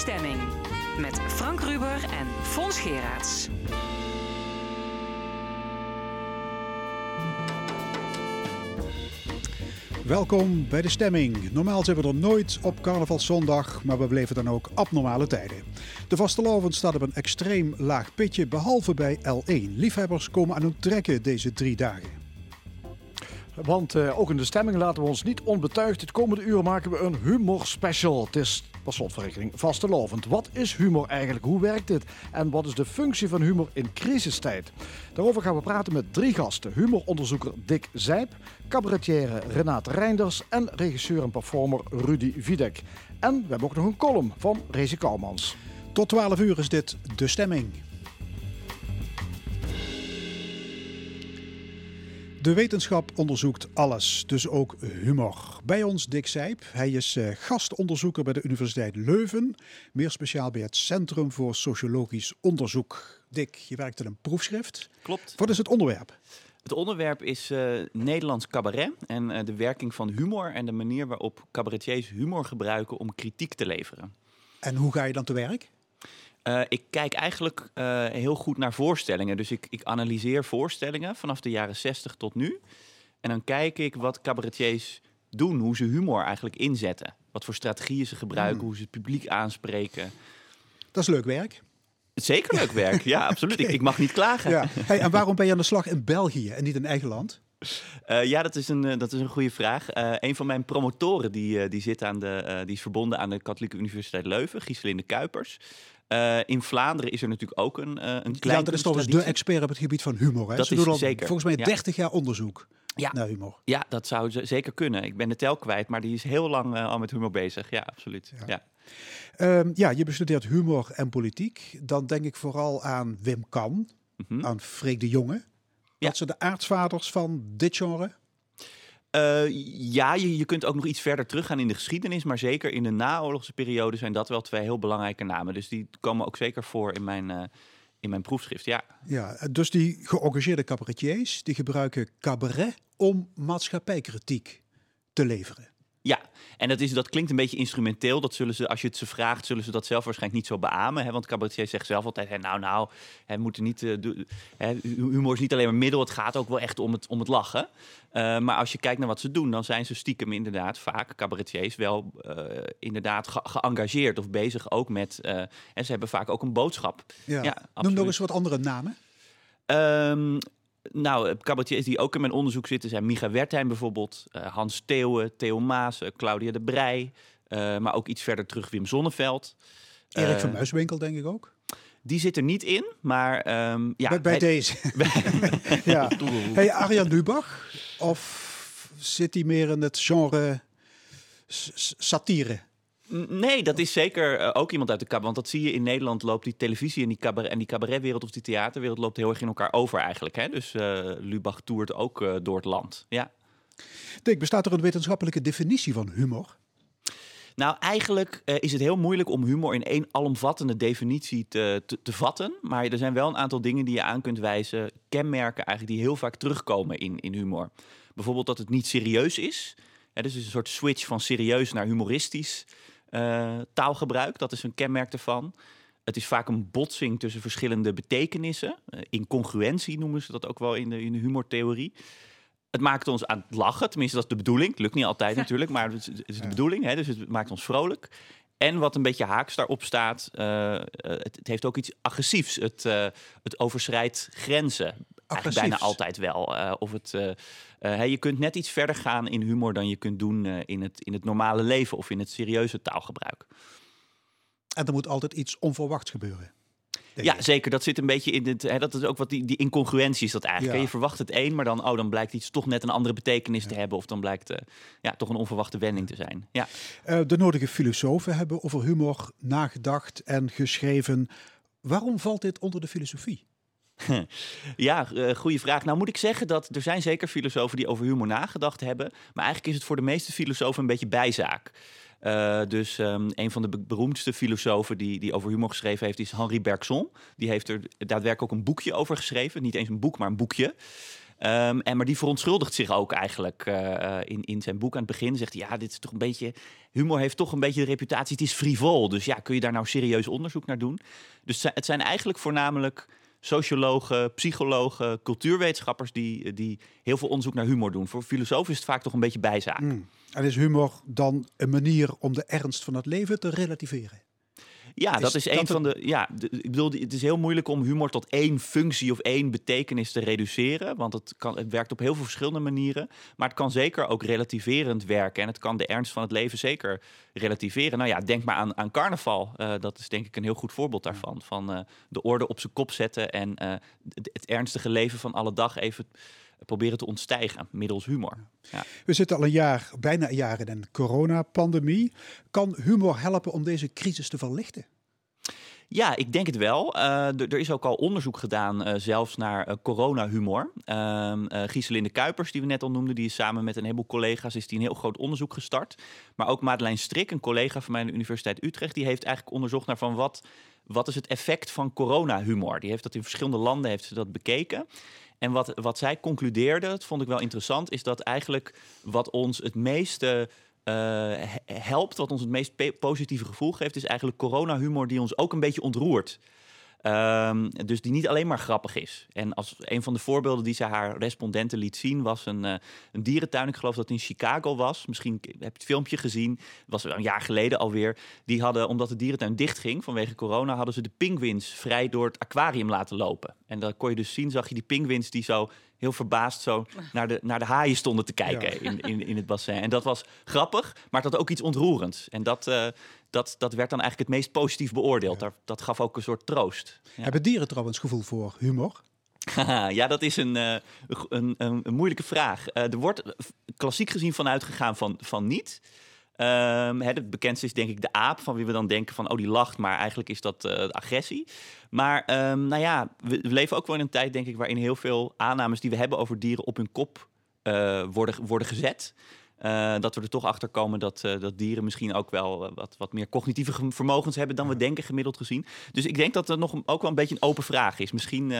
Stemming. Met Frank Ruber en Fons Geraerts. Welkom bij de stemming. Normaal zijn we er nooit op carnavalszondag, maar we beleven dan ook abnormale tijden. De vastelavond staat op een extreem laag pitje, behalve bij L1. Liefhebbers komen aan het trekken deze drie dagen. Want uh, ook in de stemming laten we ons niet onbetuigd. Het komende uur maken we een humor special. Het is per slotverrekening vastelovend. Wat is humor eigenlijk? Hoe werkt dit? En wat is de functie van humor in crisistijd? Daarover gaan we praten met drie gasten. Humoronderzoeker Dick Zijp, cabaretière Renate Reinders en regisseur en performer Rudy Wiedek. En we hebben ook nog een column van Rezi Kouwmans. Tot 12 uur is dit De Stemming. De wetenschap onderzoekt alles, dus ook humor. Bij ons Dick Zijp. Hij is uh, gastonderzoeker bij de Universiteit Leuven. Meer speciaal bij het Centrum voor Sociologisch Onderzoek. Dick, je werkt aan een proefschrift. Klopt. Wat is het onderwerp? Het onderwerp is uh, Nederlands cabaret en uh, de werking van humor en de manier waarop cabaretiers humor gebruiken om kritiek te leveren. En hoe ga je dan te werk? Uh, ik kijk eigenlijk uh, heel goed naar voorstellingen. Dus ik, ik, analyseer voorstellingen vanaf de jaren 60 tot nu. En dan kijk ik wat cabaretiers doen, hoe ze humor eigenlijk inzetten. Wat voor strategieën ze gebruiken, mm. hoe ze het publiek aanspreken. Dat is leuk werk. Zeker leuk werk, ja, absoluut. okay. ik, ik, mag niet klagen. Ja. Hey, en waarom ben je aan de slag in België en niet in eigen land? Uh, ja, dat is een, uh, dat is een goede vraag. Uh, een van mijn promotoren die, die, zit aan de, die is verbonden aan de Katholieke Universiteit Leuven, Gieselinde Kuipers. Uh, in Vlaanderen is er natuurlijk ook een, uh, een klein. Ja, is toch eens de expert op het gebied van humor. Hè? Dat Ze is doen al zeker. volgens mij ja. 30 jaar onderzoek ja. naar humor. Ja, dat zou ze zeker kunnen. Ik ben de tel kwijt, maar die is heel lang uh, al met humor bezig. Ja, absoluut. Ja. Ja. Um, ja, je bestudeert humor en politiek. Dan denk ik vooral aan Wim Kan, mm -hmm. aan Freek de Jonge. Ja. Dat zijn de aartsvaders van dit genre. Uh, ja, je, kunt ook nog iets verder teruggaan in de geschiedenis, maar zeker in de naoorlogse periode zijn dat wel twee heel belangrijke namen. Dus die komen ook zeker voor in mijn, uh, in mijn proefschrift, ja. Ja, dus die geëngageerde cabaretiers, die gebruiken cabaret om maatschappijkritiek te leveren. Ja, en dat, is, dat klinkt een beetje instrumenteel. Dat zullen ze, als je het ze vraagt, zullen ze dat zelf waarschijnlijk niet zo beamen. Hè? Want cabaretier zegt zelf altijd, hè, nou, nou, hè, moeten niet, uh, hè, humor is niet alleen maar middel, het gaat ook wel echt om het, om het lachen. Uh, maar als je kijkt naar wat ze doen, dan zijn ze stiekem inderdaad vaak, cabaretiers, wel uh, inderdaad ge geëngageerd of bezig ook met, en ze hebben vaak ook een boodschap. Ja. ja Noem nog eens wat andere namen. Um, nou, cabaretiers die ook in mijn onderzoek zitten zijn Micha Wertheim bijvoorbeeld, uh, Hans Theeuwen, Theo Maas, uh, Claudia de Brij, uh, maar ook iets verder terug Wim Zonneveld. Erik van Muiswinkel denk ik ook. Die zit er niet in, maar um, ja. Bij, deze. ja. Hey, Arjan Lubach, of zit hij meer in het genre satire? Nee, dat is zeker uh, ook iemand uit de cabaret. Want dat zie je in Nederland loopt die televisie en die, cabaret, en die cabaretwereld of die theaterwereld loopt heel erg in elkaar over eigenlijk. Hè? Dus uh, Lubach toert ook uh, door het land. Ja. Dick, bestaat er een wetenschappelijke definitie van humor? Nou, eigenlijk uh, is het heel moeilijk om humor in één alomvattende definitie te, te, te, vatten. Maar er zijn wel een aantal dingen die je aan kunt wijzen, kenmerken eigenlijk die heel vaak terugkomen in, in humor. Bijvoorbeeld dat het niet serieus is. Ja, dus een soort switch van serieus naar humoristisch. Uh, taalgebruik, dat is een kenmerk ervan. Het is vaak een botsing tussen verschillende betekenissen. Uh, incongruentie noemen ze dat ook wel in de, in de humortheorie. Het maakt ons aan het lachen, tenminste dat is de bedoeling. Lukt niet altijd natuurlijk, maar het is, het is de ja. bedoeling. Hè? Dus het maakt ons vrolijk. En wat een beetje haaks daarop staat, uh, het, het, heeft ook iets agressiefs. Het, het overschrijdt grenzen. Eigenlijk bijna altijd wel. of het, uh, je kunt net iets verder gaan in humor dan je kunt doen in, het, in het normale leven of in het serieuze taalgebruik. En er moet altijd iets onverwachts gebeuren. Ja, ik. zeker. Dat zit een beetje in het. Hè, dat is ook wat die, die incongruentie is dat eigenlijk. Ja. Je verwacht het een, maar dan, oh, dan blijkt iets toch net een andere betekenis ja. te hebben. Of dan blijkt ja, toch een onverwachte wending te zijn. Ja. de nodige filosofen hebben over humor nagedacht en geschreven. Waarom valt dit onder de filosofie? Ja, uh, goede vraag. Nou moet ik zeggen dat er zijn zeker filosofen die over humor nagedacht hebben. Maar eigenlijk is het voor de meeste filosofen een beetje bijzaak. Uh, dus um, een van de beroemdste filosofen die, die over humor geschreven heeft is Henri Bergson. Die heeft er daadwerkelijk ook een boekje over geschreven. Niet eens een boek, maar een boekje. Ehm, en, maar die verontschuldigt zich ook eigenlijk eh, in, in zijn boek aan het begin. Zegt hij, ja, dit is toch een beetje... Humor heeft toch een beetje de reputatie, het is frivol. Dus ja, kun je daar nou serieus onderzoek naar doen? Dus het zijn eigenlijk voornamelijk sociologen, psychologen, cultuurwetenschappers... die, die heel veel onderzoek naar humor doen. Voor filosofen is het vaak toch een beetje bijzaak. Mm. En is humor dan een manier om de ernst van het leven te relativeren? Ja, dat is, een van de. Ja, ik bedoel, het is heel moeilijk om humor tot één functie of één betekenis te reduceren. Want het, kan, het werkt op heel veel verschillende manieren. Maar het kan zeker ook relativerend werken. En het kan de ernst van het leven zeker relativeren. Nou ja, denk maar aan, aan carnaval. Uh, dat is denk ik een heel goed voorbeeld daarvan. Van uh, de orde op zijn kop zetten en uh, het, het ernstige leven van alle dag even proberen te ontstijgen middels humor. Ja. We zitten al een jaar, bijna een jaar in een coronapandemie. Kan humor helpen om deze crisis te verlichten? Ja, ik denk het wel. Uh, er is ook al onderzoek gedaan, uh, zelfs naar uh, corona-humor. Uh, Gieselinde Kuipers, die we net al noemden, die is samen met een heleboel collega's is die een heel groot onderzoek gestart. Maar ook Madeleine Strik, een collega van mij aan de Universiteit Utrecht, die heeft eigenlijk onderzocht naar van wat, wat is het effect van corona-humor. Die heeft dat in verschillende landen heeft ze dat bekeken. En wat, wat zij concludeerde, dat vond ik wel interessant, is dat eigenlijk wat ons het meeste uh, helpt, wat ons het meest positieve gevoel geeft, is eigenlijk corona-humor die ons ook een beetje ontroert. Um, dus die niet alleen maar grappig is. En als een van de voorbeelden die ze haar respondenten liet zien, was een, uh, een dierentuin. Ik geloof dat het in Chicago was. Misschien heb je het filmpje gezien. Dat was een jaar geleden alweer. Die hadden, omdat de dierentuin dicht ging vanwege corona, hadden ze de pinguïns vrij door het aquarium laten lopen. En dan kon je dus zien, zag je die pinguïns die zo heel verbaasd zo naar de, naar de haaien stonden te kijken ja. in, in, in het bassin. En dat was grappig, maar het had ook iets ontroerends. En dat, uh, dat, dat werd dan eigenlijk het meest positief beoordeeld. Ja. Dat gaf ook een soort troost. Hebben dieren trouwens gevoel voor humor? ja, dat is een, uh, een, een, een, moeilijke vraag. Uh, er wordt klassiek gezien vanuit gegaan van, van niet. Um, het bekendste is denk ik de aap, van wie we dan denken van, oh die lacht, maar eigenlijk is dat uh, agressie. Maar um, nou ja, we, we, leven ook wel in een tijd denk ik waarin heel veel aannames die we hebben over dieren op hun kop worden, worden gezet. Uh, dat we er toch achter komen dat, uh, dat dieren misschien ook wel wat, wat meer cognitieve vermogens hebben dan we denken gemiddeld gezien. Dus ik denk dat het nog ook wel een beetje een open vraag is. Misschien,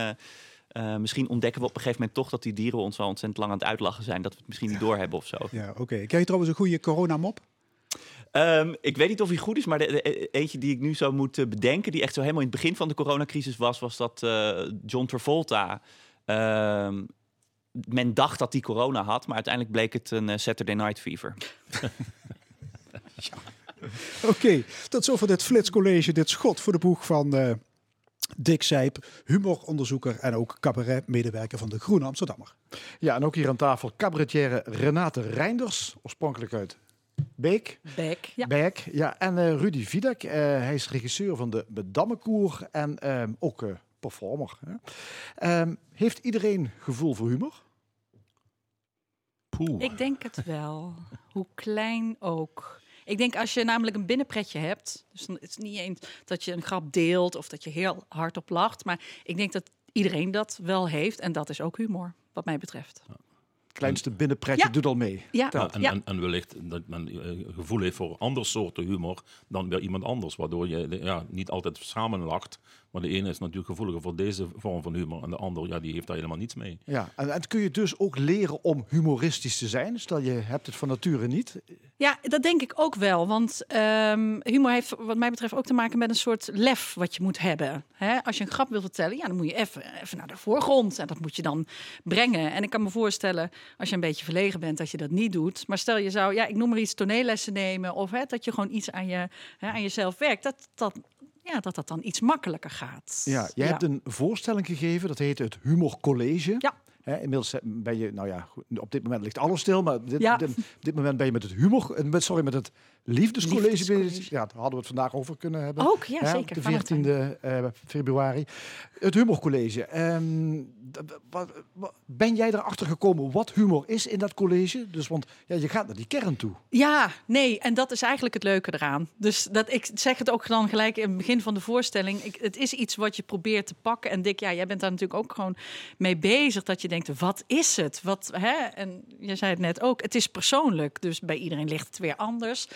misschien ontdekken we op een gegeven moment toch dat die dieren ons wel ontzettend lang aan het uitlachen zijn. Dat we het misschien niet doorhebben of zo. Ja, oké. Okay. Ken je trouwens een goede coronamop? Um, ik weet niet of hij goed is, maar de, de, eentje die ik nu zou moeten bedenken, die echt zo helemaal in het begin van de coronacrisis was, was dat John Travolta. Uh, men dacht dat hij corona had, maar uiteindelijk bleek het een uh, Saturday Night Fever. ja. Oké, okay, tot zover dit flitscollege, dit schot voor de boeg van uh, Dick Sijp, humoronderzoeker en ook cabaretmedewerker van de Groene Amsterdammer. Ja, en ook hier aan tafel cabaretière Renate Reinders, oorspronkelijk uit Beek. Beek, ja. Beek, ja. En uh, Rudy uh, hij is regisseur van de Bedammenkoer en um, ook performer. Um, heeft iedereen gevoel voor humor? Poeh. Ik denk het wel. Hoe klein ook. Ik denk als je namelijk een binnenpretje hebt, dus dan is het niet eens dat je een grap deelt of dat je heel hard op lacht, maar ik denk dat iedereen dat wel heeft en dat is ook humor, wat mij betreft. Ja kleinste binnenpretje ja. doet al mee. Ja. ja, en, en, en, wellicht dat men uh, gevoel heeft voor ander soorten humor dan weer iemand anders. Waardoor je ja, niet altijd samen lacht. Maar de ene is natuurlijk gevoeliger voor deze vorm van humor. En de ander ja, die heeft daar helemaal niets mee. Ja, en, en kun je dus ook leren om humoristisch te zijn? Stel je hebt het van nature niet. Ja, dat denk ik ook wel. Want um, humor heeft wat mij betreft ook te maken met een soort lef wat je moet hebben. Hè? Als je een grap wil vertellen, ja, dan moet je even, even naar de voorgrond. En dat moet je dan brengen. En ik kan me voorstellen, als je een beetje verlegen bent, dat je dat niet doet. Maar stel je zou, ja, ik noem maar iets, toneellessen nemen. Of hè, dat je gewoon iets aan, je, hè, aan jezelf werkt. Dat, dat, ja, dat dat dan iets makkelijker gaat. Ja, jij ja. hebt een voorstelling gegeven, dat heet het Humor College. Ja. He, inmiddels ben je, nou ja, op dit moment ligt alles stil, maar dit, ja. dit, dit moment ben je met het humor, met, sorry, met het liefdescollege. liefdescollege. Ja, daar hadden we het vandaag over kunnen hebben. Ook, ja, zeker. De 14e uh, februari. Het humorcollege. Um, ben jij erachter gekomen wat humor is in dat college? Dus, want ja, je gaat naar die kern toe. Ja, nee, en dat is eigenlijk het leuke eraan. Dus dat, ik zeg het ook dan gelijk in het begin van de voorstelling. Ik, het is iets wat je probeert te pakken. En Dick, ja, jij bent daar natuurlijk ook gewoon mee bezig. Dat je denkt, wat is het? Wat, hè? En je zei het net ook, het is persoonlijk. Dus bij iedereen ligt het weer anders.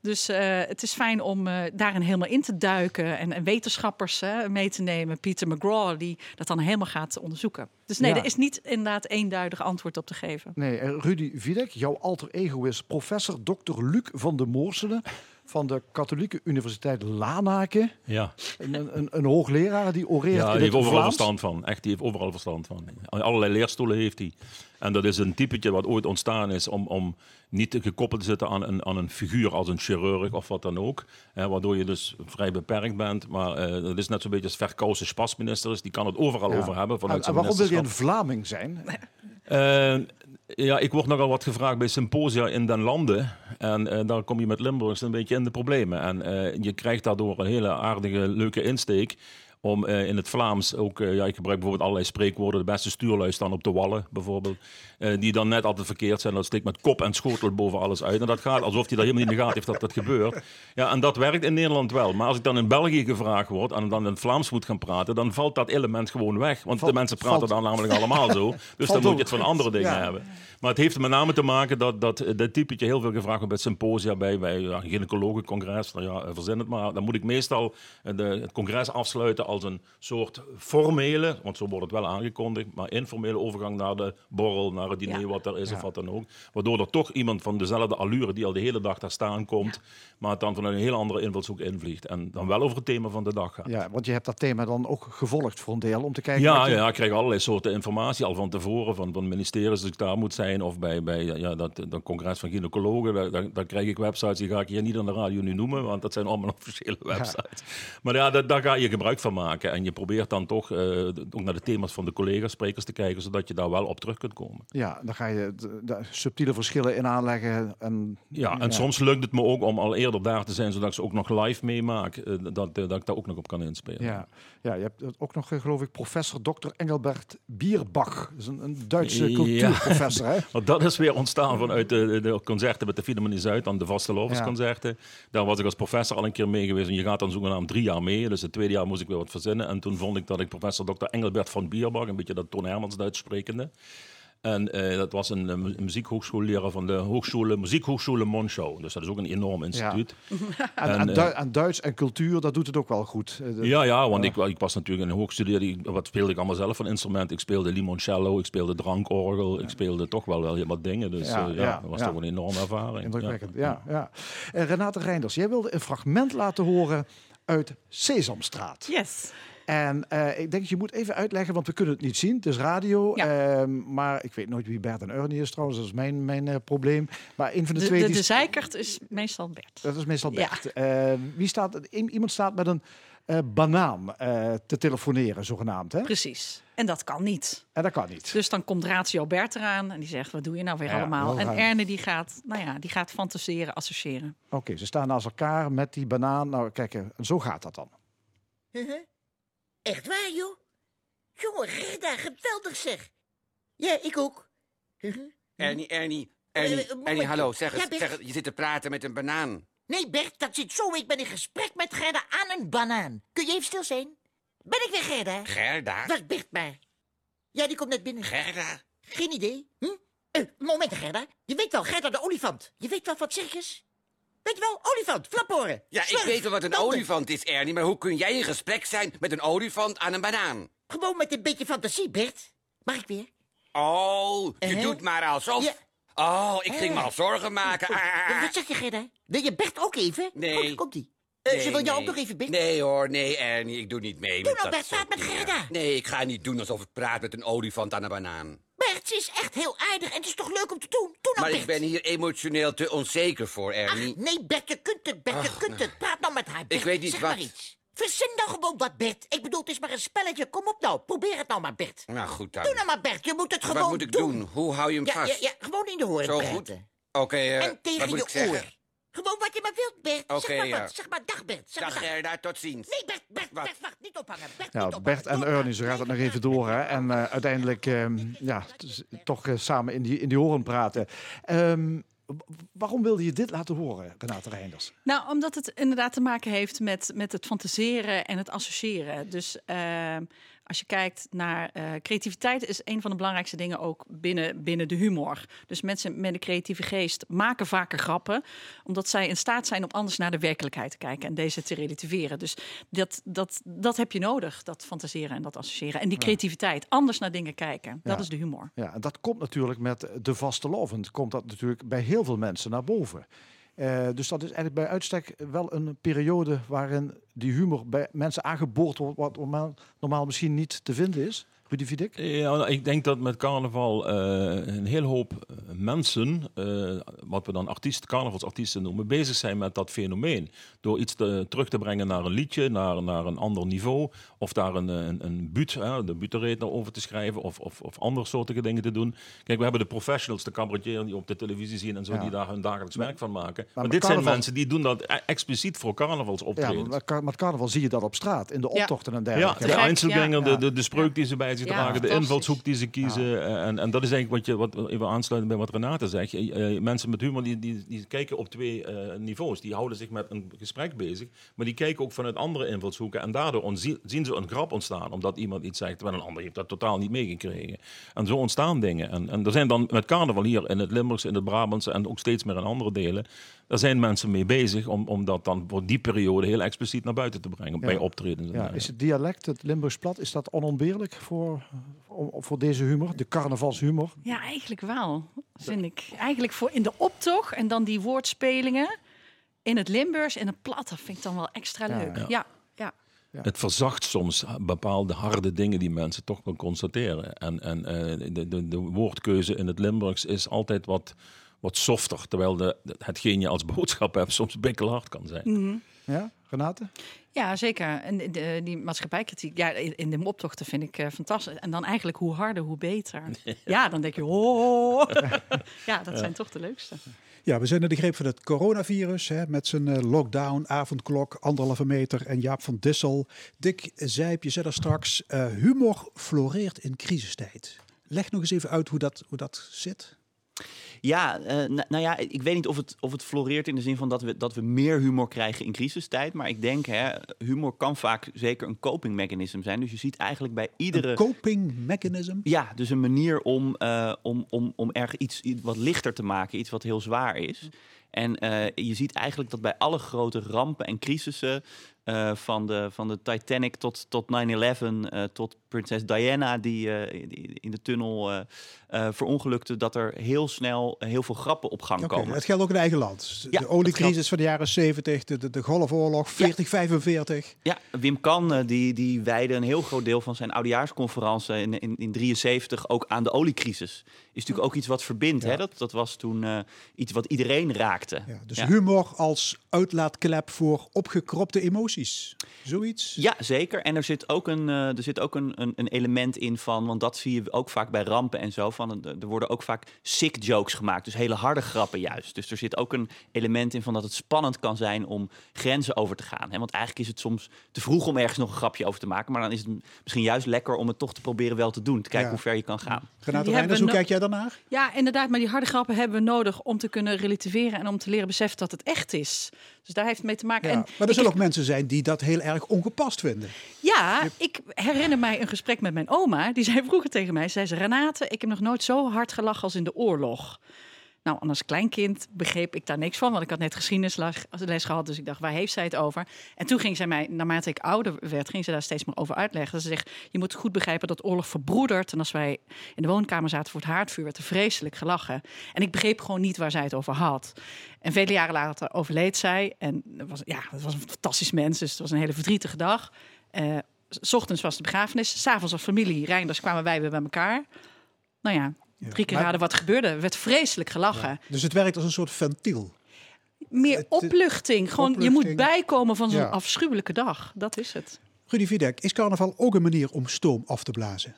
Dus eh, het is fijn om eh, daarin helemaal in te duiken en, en wetenschappers hè, mee te nemen. Pieter McGraw, die dat dan helemaal gaat onderzoeken. Dus nee, Ja. er is niet inderdaad eenduidig antwoord op te geven. Nee, Rudy Wiedek, jouw alter ego is professor Dr. Luc van de Moorselen van de Katholieke Universiteit Lanaken. Ja, Een, een, een hoogleraar die oreert ja in die heeft overal Vlaams. verstand van. Echt, die heeft overal verstand van. Allerlei leerstoelen heeft hij. En dat is een typetje wat ooit ontstaan is om, om niet gekoppeld te zitten aan een, aan een figuur als een chirurg of wat dan ook. Hè, waardoor je dus vrij beperkt bent. Maar eh, dat is net zo'n beetje als Verkousen spasminister is. Die kan het overal Ja. over hebben. En, en waarom wil je een. Vlaming zijn? Eh, ja, ik word nogal wat gevraagd bij symposia in den landen. En eh, daar kom je met Limburgs een beetje in de problemen. En eh, je krijgt daardoor een hele aardige, leuke insteek. Om eh, in het Vlaams ook, eh, ja, ik gebruik bijvoorbeeld allerlei spreekwoorden. De beste stuurlui staan op de wallen, bijvoorbeeld. eh, die dan net altijd verkeerd zijn. Dat steekt met kop en schotel boven alles uit. En dat gaat alsof hij daar helemaal niet in de gaten heeft dat dat gebeurt. Ja, en dat werkt in Nederland wel. Maar als ik dan in België gevraagd word en dan in het Vlaams moet gaan praten, dan valt dat element gewoon weg. Want Valt- de mensen praten valt- dan namelijk allemaal zo. Dus dan moet je het van andere dingen Ja. hebben. Maar het heeft er met name te maken dat, dat dit typetje heel veel gevraagd wordt bij symposia, bij, bij ja, gynaecologencongres. Nou ja, eh, verzin het maar. Dan moet ik meestal eh, de, het congres afsluiten als een soort formele, want zo wordt het wel aangekondigd, maar informele overgang naar de borrel, naar het diner Ja. wat er is Ja. of wat dan ook. Waardoor er toch iemand van dezelfde allure die al de hele dag daar staan komt, maar het dan vanuit een heel andere invalshoek invliegt. En dan wel over het thema van de dag gaat. Ja, want je hebt dat thema dan ook gevolgd voor een deel om te kijken. Ja, je- ja, ik krijg allerlei soorten informatie al van tevoren van, van ministeries als ik daar moet zijn of bij, bij ja, dat, dat congres van gynaecologen. Daar, daar, daar krijg ik websites die ga ik hier niet aan de radio nu noemen, want dat zijn allemaal officiële websites. Maar ja, dat, daar ga je gebruik van maken en je probeert dan toch eh, ook naar de thema's van de collega's, sprekers te kijken, zodat je daar wel op terug kunt komen. Ja, dan ga je de, de subtiele verschillen in aanleggen. En, Ja, en soms lukt het me ook om al eerder daar te zijn, zodat ik ze ook nog live meemaak, eh, dat, dat ik daar ook nog op kan inspelen. Ja, ja, je hebt ook nog, eh, geloof ik, professor Dr. Engelbert Bierbach. Dat is een, een Duitse Ja. cultuurprofessor, hè? Want dat is weer ontstaan vanuit de, de concerten met de Philharmonie Zuid, dan de vaste concerten. Daar was ik als professor al een keer mee geweest. En je gaat dan zogenaamd drie jaar mee. Dus het tweede jaar moest ik weer wat verzinnen. En toen vond ik dat ik professor Dr. Engelbert van Bierbach, een beetje dat Toon Hermans Duits sprekende. En eh, dat was een, eh, een muziekhoogschoolleraar van de hoogschule, Muziekhoogschule Monschau. Dus dat is ook een enorm instituut. En, En, en, eh, Du- en Duits en cultuur, dat doet het ook wel goed. De- Ja, ja, want ik, ik was natuurlijk een hoogstudeerde. ik- Wat speelde ik allemaal zelf van instrument? Ik speelde limoncello, ik speelde drankorgel, ik speelde toch wel, wel heel wat dingen. Dus Ja, ja, ja, ja, dat was ja. toch een enorme ervaring. Indrukwekkend, ja. ja, En Renate Reinders, jij wilde een fragment laten horen uit Sesamstraat. Yes. En eh, ik denk, je moet even uitleggen, want we kunnen het niet zien. Het is radio. Ja. ehm, maar ik weet nooit wie Bert en Ernie is trouwens. Dat is mijn, mijn eh, probleem. Maar een van de, De, twee... de, die de zeikert is meestal Bert. dat is meestal Ja. Bert. Eh, wie staat, iemand staat met een eh, banaan eh, te telefoneren, zogenaamd. Hè? Precies. En dat kan niet. En dat kan niet. Dus dan komt Ratio Bert eraan en die zegt: Wat doe je nou weer Ja, allemaal? En. Erne die gaat, nou ja, die gaat fantaseren, associëren. Oké, ze staan naast elkaar met die banaan. Nou, kijk, zo gaat dat dan. Echt waar, joh? Jongen, Gerda, geweldig zeg. Ja, ik ook. Uh-huh. Ernie, Ernie, Eh, Ernie, eh, momentje. Ernie, hallo. Zeg eens, zeg je zit te praten met een banaan. Nee, Bert, dat zit zo. Ik ben in gesprek met Gerda aan een banaan. Kun je even stil zijn? Ben ik weer Gerda? Gerda? Was Bert maar. Ja, die komt net binnen. Gerda? Geen idee. Hm? Eh, moment, Gerda. Je weet wel, Gerda de olifant. Je weet wel wat circus? Weet je wel, olifant, flaporen. Ja, ik weet wel wat een tanden. olifant is, Ernie, maar hoe kun jij in gesprek zijn met een olifant aan een banaan? Gewoon met een beetje fantasie, Bert. Mag ik weer? Oh, je Uh-huh. doet maar alsof. Ja. Oh, ik ging me Eh. al zorgen maken. Ah. Wat zeg je, Gerda? Wil je Bert ook even? Nee. Komt, komt Eh, Nee, ze wil jou nee. ook nog even Bert? Nee hoor, nee Ernie, ik doe niet mee Doe met nou, Bert, praat met. Gerda. Nee, ik ga niet doen alsof ik praat met een olifant aan een banaan. Bert, ze is echt heel aardig en het is toch leuk om te doen? Doe nou, Maar Bert. ik ben hier emotioneel te onzeker voor, Ach, Ernie. nee, Bert, je kunt het, Bert, je Ach, kunt het. Praat nou met haar, Bert. weet niet zeg wat. maar iets. Verzin dan gewoon wat, Bert. Ik bedoel, het is maar een spelletje. Kom op nou, probeer het nou maar, Bert. Nou goed dan. Doe nou maar, Bert, je moet het gewoon Wat moet ik doen? Hoe hou je hem Ja, vast? ja, ja, gewoon in de hoorn Zo praten. goed. Oké, eh, En tegen wat moet je ik zeggen? Gewoon wat je maar wilt, Bert. Oké, zeg maar ja. wat. Zeg maar dag, Bert. Zeg Dag maar dag. Gerda, tot ziens. Nee, Bert, Bert, Wat? Bert, wacht. Niet ophangen. Bert, niet ophangen. Bert en. Ernie, zo gaat het nog even door. Hè? En eh, uiteindelijk ehm, ja, toch eh, samen in die, in die horen praten. Ehm, waarom wilde je dit laten horen, Renate Reinders? Nou, omdat het inderdaad te maken heeft met, met het fantaseren en het associëren. Dus ehm, Als je kijkt naar eh, creativiteit, is een van de belangrijkste dingen ook binnen, binnen de humor. Dus mensen met een creatieve geest maken vaker grappen, omdat zij in staat zijn om anders naar de werkelijkheid te kijken en deze te relativeren. Dus dat, dat, dat heb je nodig, dat fantaseren en dat associëren. En die creativiteit, anders naar dingen kijken, dat Ja. is de humor. Ja, en dat komt natuurlijk met de vaste lovend. Komt dat natuurlijk bij heel veel mensen naar boven. Eh, dus dat is eigenlijk bij uitstek wel een periode waarin die humor bij mensen aangeboord wordt, wat normaal, normaal misschien niet te vinden is. Rudy Vidik? Ja, nou, ik denk dat met carnaval eh, een hele hoop eh, mensen, eh, wat we dan artiesten, carnavalsartiesten noemen, bezig zijn met dat fenomeen. Door iets te- terug te brengen naar een liedje, naar, naar een ander niveau. Of daar een, een, een buut, hè, de butenreed over te schrijven. Of, of, of andere soorten dingen te doen. Kijk, we hebben de professionals, de cabaretiers die op de televisie zien en zo, Ja. die daar hun dagelijks werk van maken. Maar, dit zijn mensen die doen dat e- expliciet voor Ja, carnavalsoptredens. met, car- met carnaval zie je dat op straat, in de Ja. optochten en Ja, dergelijke. de gek, Einzelganger, ja. de, de, de spreuk die ze bij zich de invalshoek die ze kiezen. eh, En, en dat is eigenlijk wat je, wat even aansluiten bij wat Renate zegt. Mensen met humor die, die, die kijken op twee eh, niveaus. Die houden zich met een gesprek bezig, maar die kijken ook vanuit andere invalshoeken. En daardoor zien ze een grap ontstaan, omdat iemand iets zegt, terwijl een ander heeft dat totaal niet meegekregen. En zo ontstaan dingen. En, en er zijn dan met carnaval hier in het Limburgse, in het Brabantse en ook steeds meer in andere delen, daar zijn mensen mee bezig om, om dat dan voor die periode heel expliciet naar buiten te brengen, bij optredens. en Ja, is het dialect, het Limburgs plat, is dat onontbeerlijk voor, voor deze humor, de carnavalshumor? Ja, eigenlijk wel, vind ik. Eigenlijk voor in de optocht en dan die woordspelingen in het Limburgs en het plat, dat vind ik dan wel extra leuk. Ja. Ja, ja. Het verzacht soms bepaalde harde dingen die mensen toch wel constateren. En, en eh, de, de, de woordkeuze in het Limburgs is altijd wat, wat softer. Terwijl de, hetgeen je als boodschap hebt soms bikkelhard kan zijn. Mhm. Ja, Renate? Ja, zeker. En de- de- die maatschappijkritiek, ja, in de optochten vind ik eh, fantastisch. En dan eigenlijk hoe harder, hoe beter. Ja, dan denk je, oh. Ja, dat zijn toch de leukste. Ja, we zijn in de greep van het coronavirus hè, met zijn eh, lockdown, avondklok, anderhalve meter en Jaap van Dissel. Dick Zijp, je zei daar straks, eh, humor floreert in crisistijd. Leg nog eens even uit hoe dat, hoe dat zit. Ja, eh, nou, ja, ik weet niet of het, of het floreert in de zin van dat we, dat we meer humor krijgen in crisistijd. Maar ik denk, hè, humor kan vaak zeker een coping mechanism zijn. Dus je ziet eigenlijk bij iedere... Een coping mechanism. Ja, dus een manier om, eh, om, om, om erg iets, iets wat lichter te maken, iets wat heel zwaar is. En eh, je ziet eigenlijk dat bij alle grote rampen en crisissen, eh, van, de, van de Titanic tot, tot 9-11, eh, tot prinses Diana die, eh, die in de tunnel verongelukte, dat er heel snel heel veel grappen op gang Oké, komen. het geldt ook in eigen land. Ja, de oliecrisis geldt. van de jaren 70, de, de, de Golfoorlog, 40, 45. Ja, Wim Kan die, die wijde een heel groot deel van zijn oudejaarsconferentie in, in, in 73 ook aan de oliecrisis. Is natuurlijk ook iets wat verbindt. Hè? Dat, dat was toen iets wat iedereen raakte. Ja, dus Ja. humor als uitlaatklep voor opgekropte emoties. Zoiets. Ja, zeker. En er zit ook een, eh, er zit ook een, een, een element in van, want dat zie je ook vaak bij rampen en zo. Van, eh, er worden ook vaak sick jokes gemaakt, dus hele harde grappen juist. Dus er zit ook een element in van dat het spannend kan zijn om grenzen over te gaan. Hè? Want eigenlijk is het soms te vroeg om ergens nog een grapje over te maken. Maar dan is het misschien juist lekker om het toch te proberen wel te doen. Te kijken Ja. hoe ver je kan gaan. Renate Reinders, hoe no- kijk jij daarnaar? Ja, inderdaad. Maar die harde grappen hebben we nodig om te kunnen relativeren en om te leren beseffen dat het echt is. Dus daar heeft het mee te maken. Ja, En maar er zullen ook mensen zijn die dat heel erg ongepast vinden. Ja, ik herinner mij een gesprek met mijn oma. Die zei vroeger tegen mij, zei ze, Renate, ik heb nog nooit zo hard gelachen als in de oorlog. Nou, als kleinkind begreep ik daar niks van, want ik had net geschiedenisles les gehad, dus ik dacht, waar heeft zij het over? En toen ging zij mij, naarmate ik ouder werd, ging ze daar steeds meer over uitleggen. Ze zegt, je moet goed begrijpen dat oorlog verbroedert. En als wij in de woonkamer zaten voor het haardvuur, werd er vreselijk gelachen. En ik begreep gewoon niet waar zij het over had. En vele jaren later overleed zij. En het was, ja, het was een fantastisch mens, dus het was een hele verdrietige dag. Eh, s ochtends was de begrafenis, s'avonds als familie Reinders kwamen wij weer bij elkaar. Nou ja, drie keer maar- raden wat gebeurde. Er werd vreselijk gelachen. Dus het werkt als een soort ventiel. Meer Het- opluchting. Gewoon, je moet bijkomen van zo'n Ja. afschuwelijke dag. Dat is het. Rudy Videk, is carnaval ook een manier om stoom af te blazen?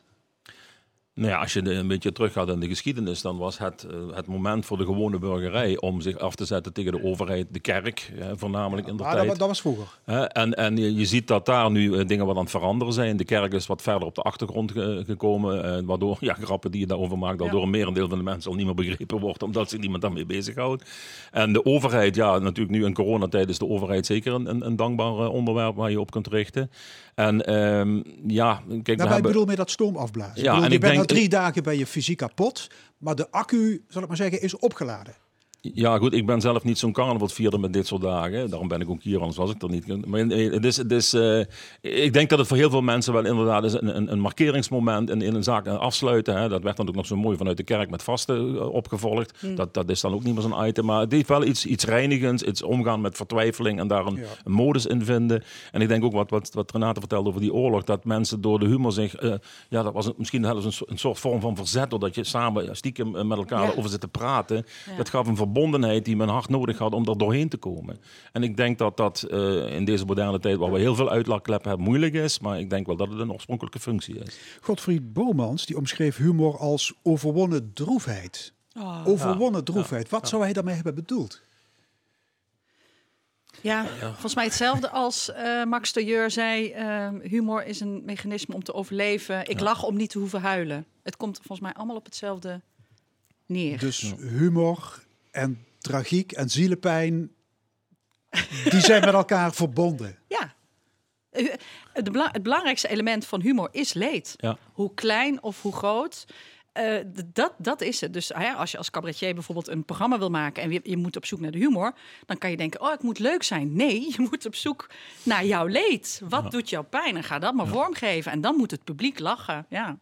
Nou ja, als je een beetje teruggaat in de geschiedenis, dan was het eh, het moment voor de gewone burgerij om zich af te zetten tegen de overheid, de kerk, voornamelijk in de Maar dat, tijd. dat was vroeger. En en je, ziet dat daar nu eh, dingen wat aan het veranderen zijn. De kerk is wat verder op de achtergrond ge- gekomen. eh, waardoor, ja, grappen die je daarover maakt, Ja. door een merendeel van de mensen al niet meer begrepen wordt. Omdat zich niemand daarmee bezighoudt. En de overheid, ja, natuurlijk nu in coronatijd is de overheid zeker een, een, dankbaar onderwerp waar je op kunt richten. En ehm, ja, kijk, we Daarbij hebben... bedoel met dat stoom afblazen. Ja, en ik bent na drie dagen ben je fysiek kapot, maar de accu, zal ik maar zeggen, is opgeladen. Ja, goed, ik ben zelf niet zo'n carnavalsvierder met dit soort dagen. Daarom ben ik ook hier, anders was ik er niet. Maar het is, het is, eh, ik denk dat het voor heel veel mensen wel inderdaad is een, een, een markeringsmoment in, in een zaak afsluiten. Hè. Dat werd dan ook nog zo mooi vanuit de kerk met vasten eh, opgevolgd. Dat, dat is dan ook niet meer zo'n item. Maar het heeft wel iets, iets reinigends, iets omgaan met vertwijfeling en daar een, Ja. een modus in vinden. En ik denk ook wat, wat, wat Renate vertelde over die oorlog, dat mensen door de humor zich, eh, ja, dat was een- misschien zelfs een, so- een soort vorm van verzet, doordat je samen stiekem met elkaar Ja. over zit te praten. Ja. Dat gaf een verbondenheid die men hard nodig had om er doorheen te komen. En ik denk dat dat eh, in deze moderne tijd, waar we heel veel uitlaatkleppen hebben, moeilijk is. Maar ik denk wel dat het een oorspronkelijke functie is. Godfried Bomans die omschreef humor als overwonnen droefheid. Oh. Overwonnen droefheid. Wat zou hij daarmee hebben bedoeld? Ja, volgens mij hetzelfde als eh, Max de Jeur zei. eh, humor is een mechanisme om te overleven. Ik lach om niet te hoeven huilen. Het komt volgens mij allemaal op hetzelfde neer. Dus humor en tragiek en zielepijn, die zijn met elkaar verbonden. Ja. Eh, Het, bela- het belangrijkste element van humor is leed. Ja. Hoe klein of hoe groot. eh, dat, dat is het. Dus hè, als je als cabaretier bijvoorbeeld een programma wil maken en je, je moet op zoek naar de humor, dan kan je denken: Oh, ik moet leuk zijn. Nee, je moet op zoek naar jouw leed. Wat doet jou pijn? En ga dat maar vormgeven. En dan moet het publiek lachen. Ja.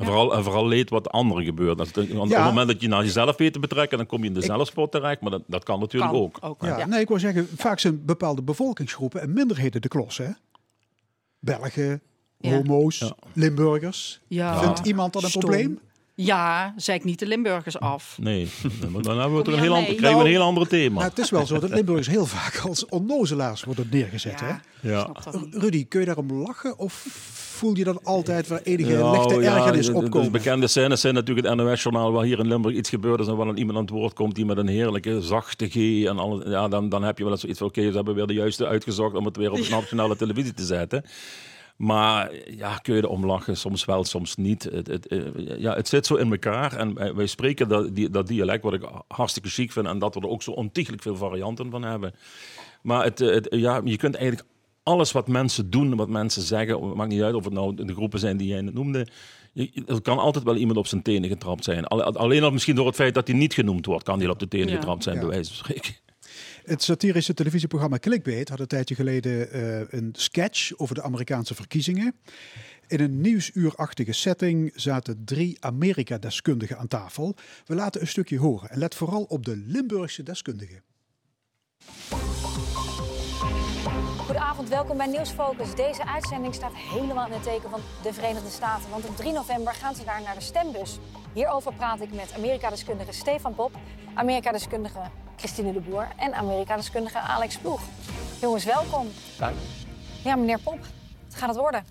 En vooral, en vooral leed wat anderen gebeurt. Dat, want Op het moment dat je naar jezelf weet te betrekken, dan kom je in de zelfspot terecht. Maar dat, dat kan natuurlijk Kan ook. Ja, Ja. nee, ik wil zeggen, vaak zijn bepaalde bevolkingsgroepen en minderheden de klos, hè? Belgen, Ja. homo's, Ja. Limburgers. Ja. Vindt iemand dat een Stom. probleem? Ja, zeik niet de Limburgers af. Nee, maar dan hebben we Kom er een heel ander, krijgen we een Nou, heel ander thema. Maar het is wel zo dat Limburgers heel vaak als onnozelaars worden neergezet, hè? Ja. Rudy, kun je daarom lachen of voel je dan altijd waar enige Ja, lichte ja, ergernis? De bekende scènes zijn natuurlijk het NOS-journaal waar hier in Limburg iets gebeurd is en waar dan iemand aan het woord komt die met een heerlijke zachte G en alles. Ja, dan, dan heb je wel eens zoiets van oké, ze hebben weer de juiste uitgezocht om het weer op de nationale televisie te zetten. Maar ja, kun je erom lachen? Soms wel, soms niet. Het, het, eh, ja, het zit zo in elkaar. En wij spreken dat, die, dat dialect, wat ik hartstikke chic vind. En dat we er ook zo ontiegelijk veel varianten van hebben. Maar het, eh, het, ja, je kunt eigenlijk alles wat mensen doen, wat mensen zeggen, het maakt niet uit of het nou de groepen zijn die jij net noemde. Je- Er kan altijd wel iemand op zijn tenen getrapt zijn. Alle- Alleen al misschien door het feit dat hij niet genoemd wordt, kan hij op de tenen Ja. getrapt zijn, Ja. bij wijze van spreken. Het satirische televisieprogramma Clickbait had een tijdje geleden eh, een sketch over de Amerikaanse verkiezingen. In een nieuwsuurachtige setting zaten drie Amerika-deskundigen aan tafel. We laten een stukje horen en let vooral op de Limburgse deskundigen. Goedenavond, welkom bij Nieuwsfocus. Deze uitzending staat helemaal in het teken van de Verenigde Staten. Want op 3 november gaan ze daar naar de stembus. Hierover praat ik met Amerika-deskundige Stefan Pop, Amerika-deskundige Christine de Boer en Amerika-deskundige Alex Ploeg. Jongens, welkom. Dank. Ja, meneer Pop, wat gaat het worden?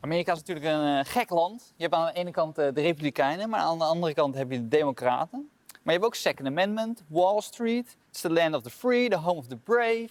Amerika is natuurlijk een eh, gek land. Je hebt aan de ene kant eh, de Republikeinen, maar aan de andere kant heb je de Democraten. Maar je hebt ook Second Amendment, Wall Street, It's the land of the free, the home of the brave,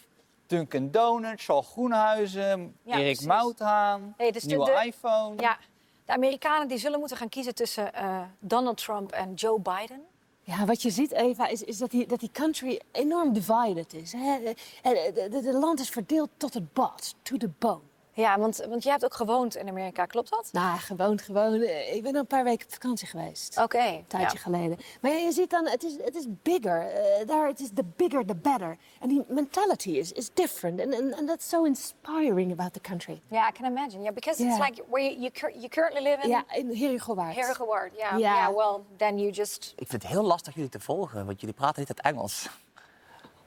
Dunkin' Donuts, Charles Groenhuizen, Ja, Erik precies. Mouthaan, Nee, dus de- nieuwe de- iPhone. Ja, de Amerikanen die zullen moeten gaan kiezen tussen eh, Donald Trump en Joe Biden. Ja, wat je ziet, Eva, is, is dat, die, dat die country enorm divided is. Hè? Het land is verdeeld tot het bot, to the bone. Ja, want, want jij hebt ook gewoond in Amerika, klopt dat? Nou, gewoon, gewoon. Ik ben een paar weken op vakantie geweest. Oké. Een tijdje ja. geleden. Maar je ziet dan, het is, het is bigger. Eh, daar, het is the bigger, the better. En die mentality is, is different. And, and, and that's so inspiring about the country. Yeah, I can imagine. Yeah, because it's like where you, you, cur- you currently live in. Ja, in. Yeah, Ja. yeah. Well, then you just. Ik vind het heel lastig jullie te volgen, want jullie praten niet het Engels.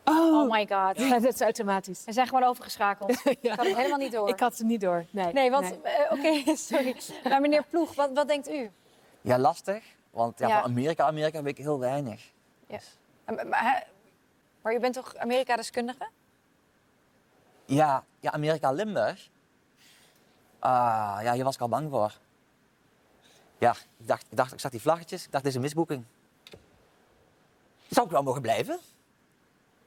Oh my god. Ja, dat is automatisch. We zijn gewoon overgeschakeld. Ik had het helemaal niet door. Ik had ze niet door. Nee, Nee, want eh, oké, sorry. Maar meneer Ploeg, wat, wat denkt u? Ja, lastig, want ja, Ja. van Amerika, Amerika weet ik heel weinig. Ja. Maar, maar, hè, maar u bent toch Amerika-deskundige? Ja, ja Amerika, Limburg. Ah, ja, hier was ik al bang voor. Ja, ik dacht, ik dacht, ik zag die vlaggetjes, ik dacht, dit is een misboeking. Zou ik wel mogen blijven?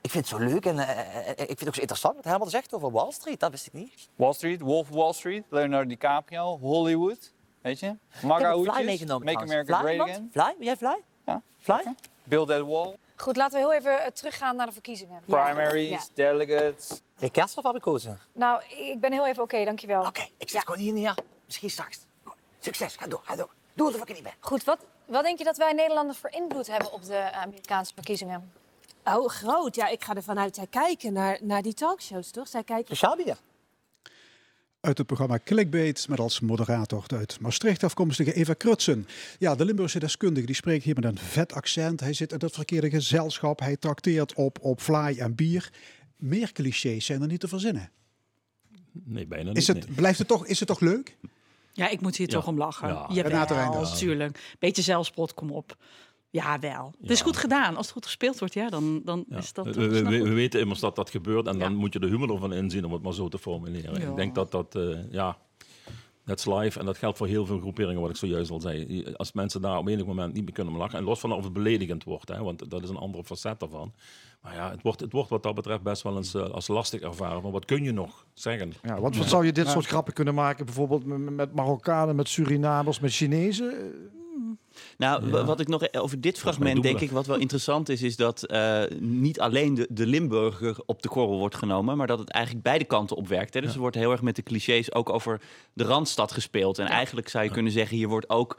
Ik vind het zo leuk en eh, eh, ik vind het ook zo interessant wat Herman zegt over Wall Street. Dat wist ik niet. Wall Street, Wolf of Wall Street, Leonardo DiCaprio, Hollywood. Weet je? ik heb Maga fly meegenomen Make trouwens. America fly, Great? Again. Fly? Ben jij fly? Ja. Fly? Build that wall. Goed, laten we heel even eh, teruggaan naar de verkiezingen. Primaries, Ja. delegates. Ik kerst of heb ik kozen? Nou, ik ben heel even oké, dankjewel. Oké, ik zit gewoon hier neer. Misschien straks. Succes, ga door, ga door. Doe alsof ik er niet ben. Goed, wat, wat denk je dat wij Nederlanders voor invloed hebben op de Amerikaanse verkiezingen? Oh, groot. Ja, ik ga ervan uit. Zij kijken naar, naar die talkshows, toch? Zij kijken... Bieden. Uit het programma Clickbait met als moderator de uit Maastricht afkomstige Eva Krutsen. Ja, de Limburgse deskundige die spreekt hier met een vet accent. Hij zit in het verkeerde gezelschap. Hij trakteert op, op fly en bier. Meer clichés zijn er niet te verzinnen. Nee, bijna niet. Is het, nee. blijft het toch, is het toch leuk? Ja, ik moet hier Ja. toch om lachen. Ja. Jawel, Renate Reinders. tuurlijk. Beetje zelfspot, kom op. Ja, wel. Het is Ja. goed gedaan. Als het goed gespeeld wordt, ja, dan, dan Ja. is dat... we, weten immers dat dat gebeurt en dan Ja. moet je de humor ervan inzien om het maar zo te formuleren. Ja. Ik denk dat dat, eh, ja, that's live en dat geldt voor heel veel groeperingen wat ik zojuist al zei. Als mensen daar op enig moment niet meer kunnen lachen, en los van of het beledigend wordt, hè, want dat is een andere facet daarvan. Maar ja, het wordt, het wordt wat dat betreft best wel eens eh, als lastig ervaren. Maar wat kun je nog zeggen? Ja, wat, wat zou je dit soort grappen kunnen maken? Bijvoorbeeld met, met Marokkanen, met Surinamers, met Chinezen? Nou, Ja. wat ik nog e- over dit fragment denk ik wat wel interessant is, is dat eh, niet alleen de, de Limburger op de korrel wordt genomen, maar dat het eigenlijk beide kanten op werkt. Hè. Dus er wordt heel erg met de clichés ook over de Randstad gespeeld. En eigenlijk zou je kunnen zeggen, hier wordt ook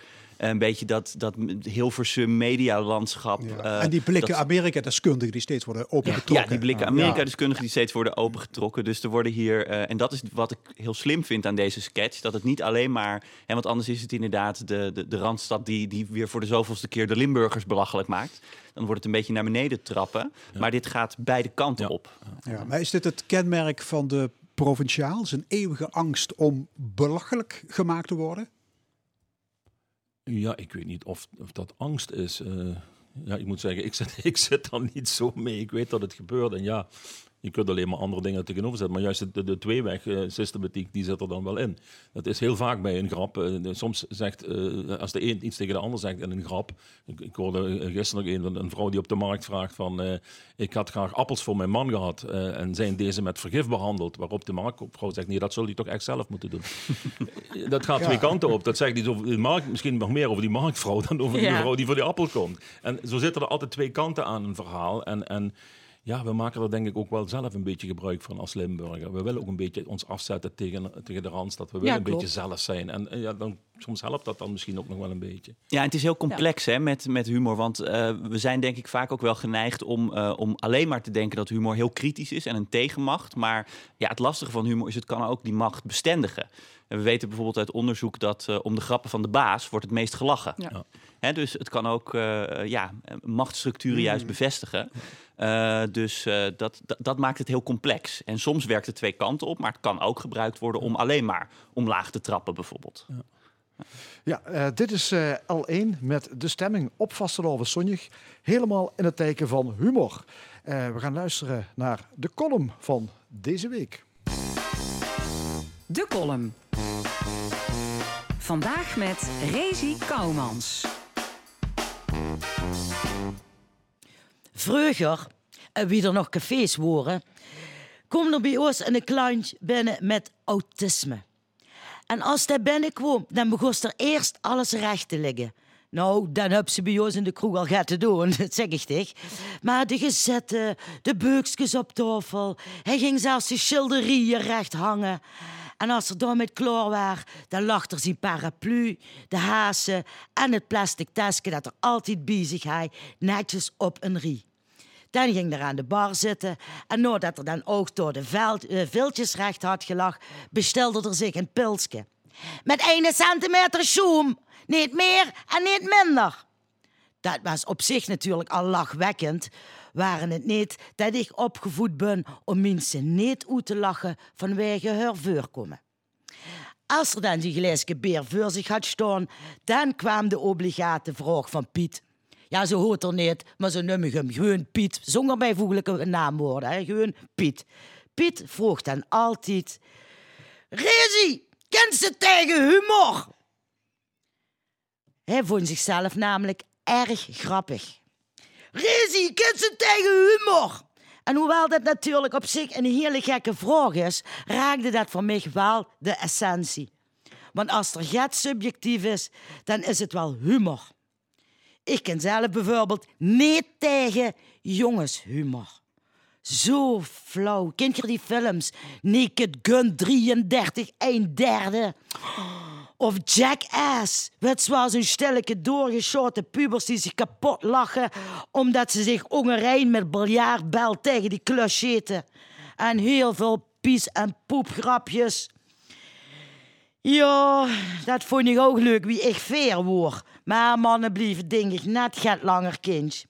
een beetje dat, dat Hilversum medialandschap... eh, en die blikken dat- Amerika-deskundigen die steeds worden ja, opengetrokken. ja, die blikken Amerika-deskundigen die steeds worden opengetrokken. Dus er worden hier, eh, en dat is wat ik heel slim vind aan deze sketch, dat het niet alleen maar, en want anders is het inderdaad de, de, de Randstad die, die weer voor de zoveelste keer de Limburgers belachelijk maakt. Dan wordt het een beetje naar beneden trappen. Maar dit gaat beide kanten op. Ja, maar is dit het kenmerk van de provinciaal? Zijn eeuwige angst om belachelijk gemaakt te worden? Ja, ik weet niet of, of dat angst is. Eh, ja, ik moet zeggen, ik zit, ik zit daar niet zo mee. Ik weet dat het gebeurt. En ja, je kunt alleen maar andere dingen tegenover zetten. Maar juist de, de tweeweg eh, systematiek, die zit er dan wel in. Dat is heel vaak bij een grap. Eh, soms zegt, eh, als de een iets tegen de ander zegt in een grap. Ik, ik hoorde gisteren nog een, een vrouw die op de markt vraagt van... ik had graag appels voor mijn man gehad. eh, en zijn deze met vergif behandeld? Waarop de marktvrouw zegt, nee, dat zul je toch echt zelf moeten doen. dat gaat Ja. twee kanten op. Dat zegt iets over de markt, misschien nog meer over die marktvrouw dan over die Ja. vrouw die voor die appel komt. En zo zitten er altijd twee kanten aan een verhaal. En, en ja, we maken er denk ik ook wel zelf een beetje gebruik van als Limburger. We willen ook een beetje ons afzetten tegen, tegen de Randstad. We willen Ja, een klopt. beetje zelf zijn. En eh, ja, dan, soms helpt dat dan misschien ook nog wel een beetje. Ja, en het is heel complex hè, met, met humor. Want eh, we zijn denk ik vaak ook wel geneigd om, eh, om alleen maar te denken dat humor heel kritisch is en een tegenmacht. Maar ja, het lastige van humor is, het kan ook die macht bestendigen. En we weten bijvoorbeeld uit onderzoek dat eh, om de grappen van de baas wordt het meest gelachen. Ja. Ja. Hè, dus het kan ook eh, ja, machtsstructuren juist bevestigen. Eh, dus eh, dat, dat, maakt het heel complex. En soms werkt het twee kanten op, maar het kan ook gebruikt worden om alleen maar omlaag te trappen bijvoorbeeld. Ja, eh, dit is eh, L1 met de stemming op Vasteloven Zonnig. Helemaal in het teken van humor. Eh, we gaan luisteren naar de column van deze week. De column. Vandaag met Rezi Kouwmans. Vroeger, eh, wie er nog cafés waren, kwam er bij ons een kleintje binnen met autisme. En als hij binnenkwam, dan begon er eerst alles recht te liggen. Nou, dan heb ze bij ons in de kroeg al gaat te doen, dat zeg ik tegen. Maar de gezetten, de beukjes op tafel, hij ging zelfs de schilderieën recht hangen. En als er dan met klaar was, dan lag er zijn paraplu, de hazen en het plastic tasje dat er altijd zich had, netjes op een rie. Dan ging er aan de bar zitten en nadat er dan ook door de veld, eh, viltjes recht had gelag, bestelde er zich een pilsje. Met 1 centimeter zoom, niet meer en niet minder. Dat was op zich natuurlijk al lachwekkend, waren het niet dat ik opgevoed ben om mensen niet uit te lachen vanwege haar voorkomen. Als er dan die glazen beer voor zich had staan, dan kwam de obligate vraag van Piet. Ja, zo hoort er niet, maar zo noem ik hem gewoon Piet, zonder bijvoeglijke naamwoorden, hè? gewoon Piet. Piet vroeg dan altijd: Rezi, kent ze tegen humor? Hij vond zichzelf namelijk erg grappig. Rizzy, kent zijn tegen humor. En hoewel dat natuurlijk op zich een hele gekke vraag is, raakte dat voor mij wel de essentie. Want als er get subjectief is, dan is het wel humor. Ik ken zelf bijvoorbeeld niet tegen jongenshumor. Zo flauw. Ken je die films? Naked Gun 33, een derde. Of Jackass. Het was een stelletje doorgeschoten pubers die zich kapot lachen omdat ze zich ongerein met biljartbel tegen die klus. En heel veel pies- en poepgrapjes. Ja, dat vond ik ook leuk wie ik veer word. Maar mannen blieven denk ik net gaat langer kind.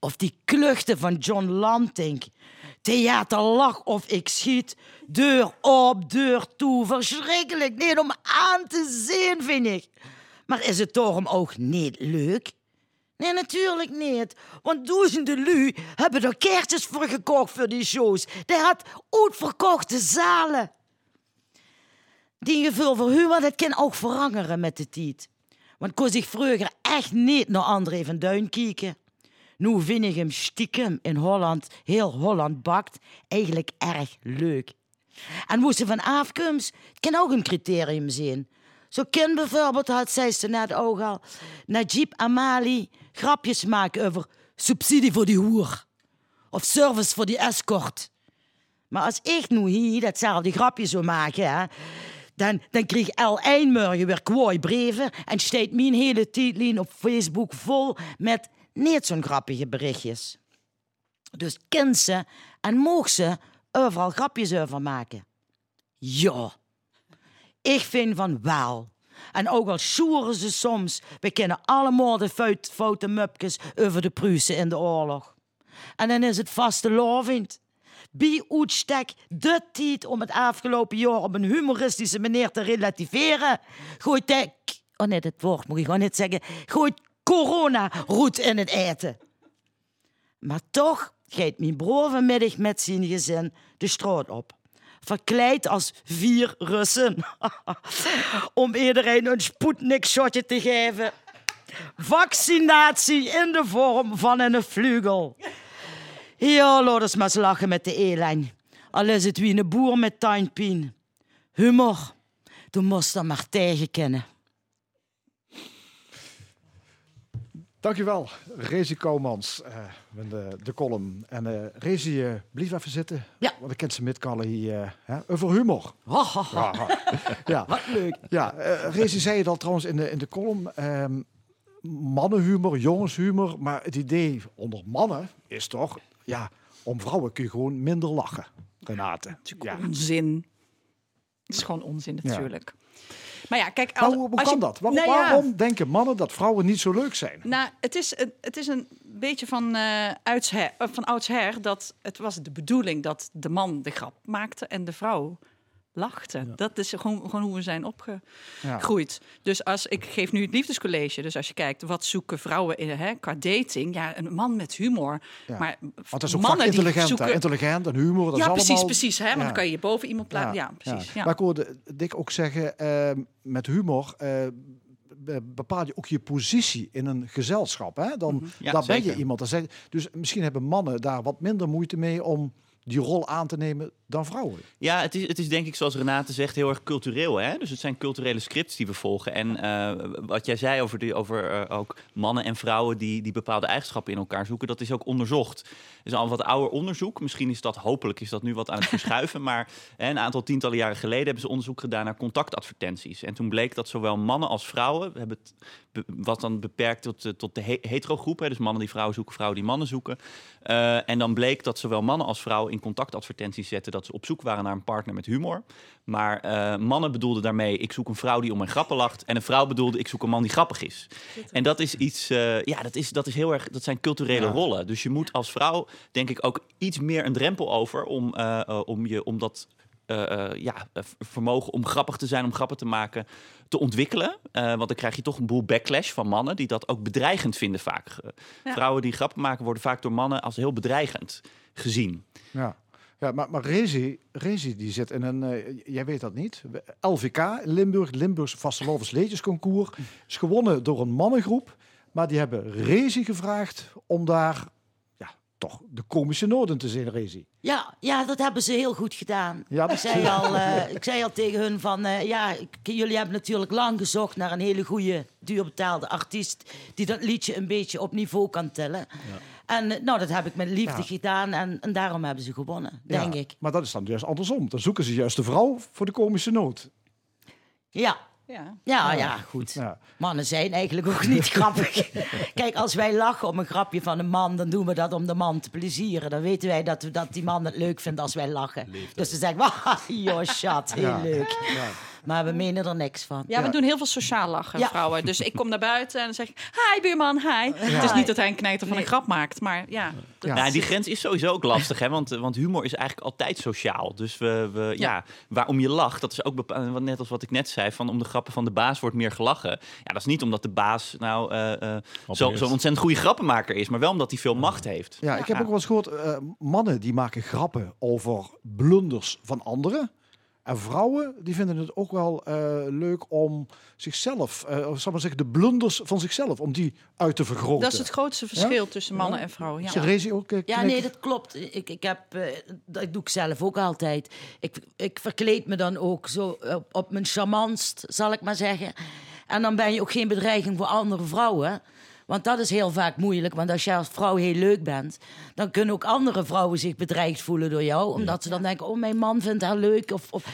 Of die kluchten van John Lanting. Theater lach of ik schiet. Deur op, deur toe. Verschrikkelijk. Niet om aan te zien, vind ik. Maar is het toch ook niet leuk? Nee, natuurlijk niet. Want duizenden lui hebben er kaartjes voor gekocht voor die shows. Die had uitverkochte zalen. Die gevoel voor humor, dat kan ook veranderen met de tijd. Want ik kon zich vroeger echt niet naar André van Duin kijken. Nu vind ik hem stiekem in Holland, heel Holland bakt, eigenlijk erg leuk. En ze van het kan ook een criterium zijn. Zo kan bijvoorbeeld, had zij ze net ook al, Najib Amali grapjes maken over subsidie voor die hoer. Of service voor die escort. Maar als ik nu hier datzelfde grapje zou maken, hè, dan, dan kreeg El Eindmurgen weer kwaai brieven en steekt mijn hele tijdlijn op Facebook vol met niet zo'n grappige berichtjes. Dus kind ze en mocht ze overal grapjes over maken. Ja, ik vind van wel. En ook al sjoeren ze soms, we kennen allemaal de fout, foute mupjes over de Pruisen in de oorlog. En dan is het vaste lovend. Bij uitstek de tijd om het afgelopen jaar op een humoristische manier te relativeren. Gooit de... Oh nee, dat woord moet ik gewoon niet zeggen. Gooit corona roet in het eten. Maar toch gaat mijn broer vanmiddag met zijn gezin de straat op. Verkleed als vier Russen. Om iedereen een Sputnik-shotje te geven. Vaccinatie in de vorm van een vlugel. Ja, laat eens lachen met de elijn. Al is het wie een boer met tuinpien. Humor, du moest er maar tegen kennen. Dankjewel, Rezi Koumans, eh met de, de column. En eh Rezi, eh blijf even zitten. Ja. Want ik ken ze metkallen hier hè, over humor. Ja, ja. Wat leuk. Ja, Rezi zei het al trouwens in de, in de column. ehm, mannenhumor, jongenshumor. Maar het idee onder mannen is toch... Ja, om vrouwen kun je gewoon minder lachen, Renate. Ja. Onzin. Het is gewoon onzin natuurlijk. Maar ja, kijk, Maar als, hoe, hoe als kan je, dat? Waarom, Nou ja, waarom denken mannen dat vrouwen niet zo leuk zijn? Nou, het is, een- het is een beetje van, eh, van oudsher dat het was de bedoeling dat de man de grap maakte en de vrouw lachte. Dat is gewoon, gewoon hoe we zijn opgegroeid. Dus als ik geef nu het liefdescollege, dus als je kijkt wat zoeken vrouwen in, hè, qua dating, ja, een man met humor. Ja. Maar Want dat is ook mannen intelligent, hè? zoeken, intelligent en humor. Dat ja, is precies, allemaal... precies. Hè? Want Ja. dan kan je je boven iemand plaatsen. Ja, precies. Ja. Maar ik hoorde Dick ook zeggen, eh, met humor eh, be- bepaal je ook je positie in een gezelschap. Hè? Dan, Ja, dan ben je iemand. Dus misschien hebben mannen daar wat minder moeite mee om die rol aan te nemen dan vrouwen. Ja, het is, het is denk ik, zoals Renate zegt, heel erg cultureel. Hè? Dus het zijn culturele scripts die we volgen. En eh, wat jij zei over, die, over eh, ook mannen en vrouwen die, die bepaalde eigenschappen in elkaar zoeken, dat is ook onderzocht. Het is al wat ouder onderzoek. Misschien is dat, hopelijk is dat nu wat aan het verschuiven. maar hè, een aantal tientallen jaren geleden hebben ze onderzoek gedaan naar contactadvertenties. En toen bleek dat zowel mannen als vrouwen, we hebben het wat dan beperkt tot, eh, tot de he- hetero-groep, hè, dus mannen die vrouwen zoeken, vrouwen die mannen zoeken. En dan bleek dat zowel mannen als vrouwen in contactadvertenties zetten dat ze op zoek waren naar een partner met humor. Maar eh, mannen bedoelden daarmee, ik zoek een vrouw die om mijn grappen lacht. En een vrouw bedoelde, ik zoek een man die grappig is. En dat is iets, eh, ja, dat is, dat is heel erg, dat zijn culturele Ja. rollen. Dus je moet als vrouw, denk ik, ook iets meer een drempel over om, eh, om, je, om dat eh, eh, ja, vermogen om grappig te zijn, om grappen te maken, te ontwikkelen. Eh, want dan krijg je toch een boel backlash van mannen die dat ook bedreigend vinden vaak. Ja. Vrouwen die grappen maken worden vaak door mannen als heel bedreigend gezien. Ja. Ja, maar, maar Rezi, die zit in een, eh, jij weet dat niet, LVK Limburg, Limburgs Vastelovens Leedjesconcours, is gewonnen door een mannengroep. Maar die hebben Rezi gevraagd om daar toch de komische noden te zien, Rezi. Ja, ja, dat hebben ze heel goed gedaan. Ja, ik, zei al, eh, ik zei al tegen hun van, eh, ja, ik- jullie hebben natuurlijk lang gezocht naar een hele goede, duurbetaalde artiest die dat liedje een beetje op niveau kan tillen. En eh, nou, dat heb ik met liefde Ja. gedaan en, en daarom hebben ze gewonnen, denk Ja, ik. Maar dat is dan juist andersom. Dan zoeken ze juist de vrouw voor de komische noot. Ja. Ja. Ja, ja, goed. Ja. Mannen zijn eigenlijk ook niet grappig. Kijk, als wij lachen om een grapje van een man, dan doen we dat om de man te plezieren. Dan weten wij dat, we, dat die man het leuk vindt als wij lachen. Dus dan zeggen ah, joh, schat, heel Ja. leuk. Maar we menen er niks van. Ja, we doen heel veel sociaal lachen, Ja. vrouwen. Dus ik kom naar buiten en dan zeg ik... Hi, buurman, hi. Het is niet dat hij een knijter van een grap maakt, maar ja. Nou, die grens is sowieso ook lastig, hè? Want, want humor is eigenlijk altijd sociaal. Dus we, we, ja. waarom je lacht, dat is ook bepa- wat- net als wat ik net zei: van om de grappen van de baas wordt meer gelachen. Ja, dat is niet omdat de baas nou eh, eh, zo- zo'n ontzettend goede grappenmaker is, maar wel omdat hij veel macht heeft. Ja, ik heb ook wel eens gehoord, eh, mannen die maken grappen over blunders van anderen. En vrouwen die vinden het ook wel eh, leuk om zichzelf, eh of zal ik maar zeggen, de blunders van zichzelf, om die uit te vergroten. Dat is het grootste verschil Ja? tussen mannen Ja? en vrouwen. Ja. Is Rezi ook Ja, nee, dat klopt. Ik, ik heb, eh, dat doe ik zelf ook altijd. Ik, ik verkleed me dan ook zo op, op mijn charmantst, zal ik maar zeggen. En dan ben je ook geen bedreiging voor andere vrouwen. Want dat is heel vaak moeilijk. Want als jij als vrouw heel leuk bent, dan kunnen ook andere vrouwen zich bedreigd voelen door jou. Omdat ze dan denken, oh, mijn man vindt haar leuk. Of, of...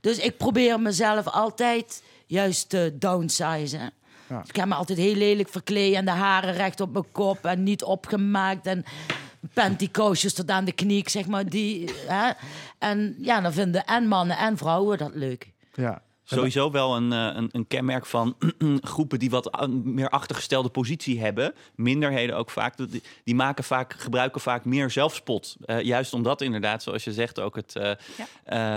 Dus ik probeer mezelf altijd juist te downsizen. Ja. Ik heb me altijd heel lelijk verkleed en de haren recht op mijn kop en niet opgemaakt. En pantykoosjes tot aan de knie, zeg maar. Die, hè? En ja, dan vinden en mannen en vrouwen dat leuk. Ja. Sowieso wel een, eh, een, een kenmerk van groepen die wat a- meer achtergestelde positie hebben. Minderheden ook vaak. Die, die maken vaak, gebruiken vaak meer zelfspot. Eh, juist omdat inderdaad, zoals je zegt, ook het, eh,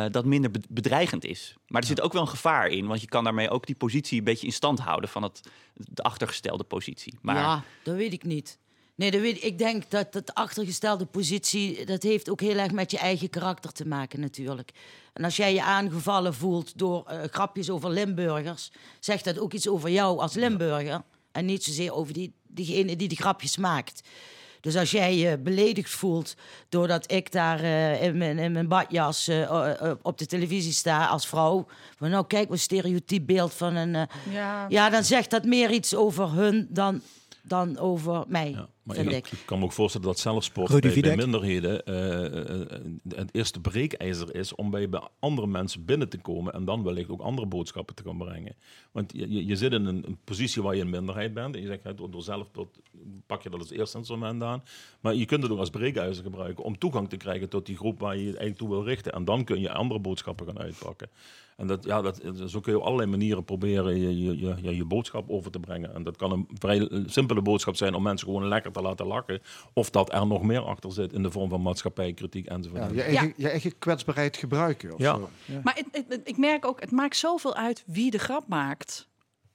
eh, dat minder be- bedreigend is. Maar er zit ook wel een gevaar in. Want je kan daarmee ook die positie een beetje in stand houden van het, de achtergestelde positie. Maar Ja, dat weet ik niet. Nee, dat weet ik. ik denk dat dat achtergestelde positie... dat heeft ook heel erg met je eigen karakter te maken natuurlijk. En als jij je aangevallen voelt door eh, grapjes over Limburgers... zegt dat ook iets over jou als Limburger. En niet zozeer over die, diegene die die grapjes maakt. Dus als jij je beledigd voelt doordat ik daar eh, in, mijn, in mijn badjas eh, op de televisie sta als vrouw... van nou kijk, wat stereotyp beeld van een... Ja. ja, dan zegt dat meer iets over hun dan, dan over mij, Maar vind ik, ik. kan me ook voorstellen dat zelfsport bij, bij Videk. minderheden eh, eh, het eerste breekijzer is om bij, bij andere mensen binnen te komen en dan wellicht ook andere boodschappen te gaan brengen. Want je, je, zit in een, een positie waar je een minderheid bent en je zegt, door zelfsport pak je dat als eerste instrument aan. Maar je kunt het ook als breekijzer gebruiken om toegang te krijgen tot die groep waar je je eigenlijk toe wil richten. En dan kun je andere boodschappen gaan uitpakken. En dat, ja, dat, zo kun je op allerlei manieren proberen je, je, je, je, je boodschap over te brengen. En dat kan een vrij simpele boodschap zijn om mensen gewoon lekker te laten lachen. Of dat er nog meer achter zit in de vorm van maatschappijkritiek enzovoort. Ja, je, eigen, je eigen kwetsbaarheid gebruiken. Of Ja. Zo. Ja. Maar het, het- het- ik merk ook, het maakt zoveel uit wie de grap maakt.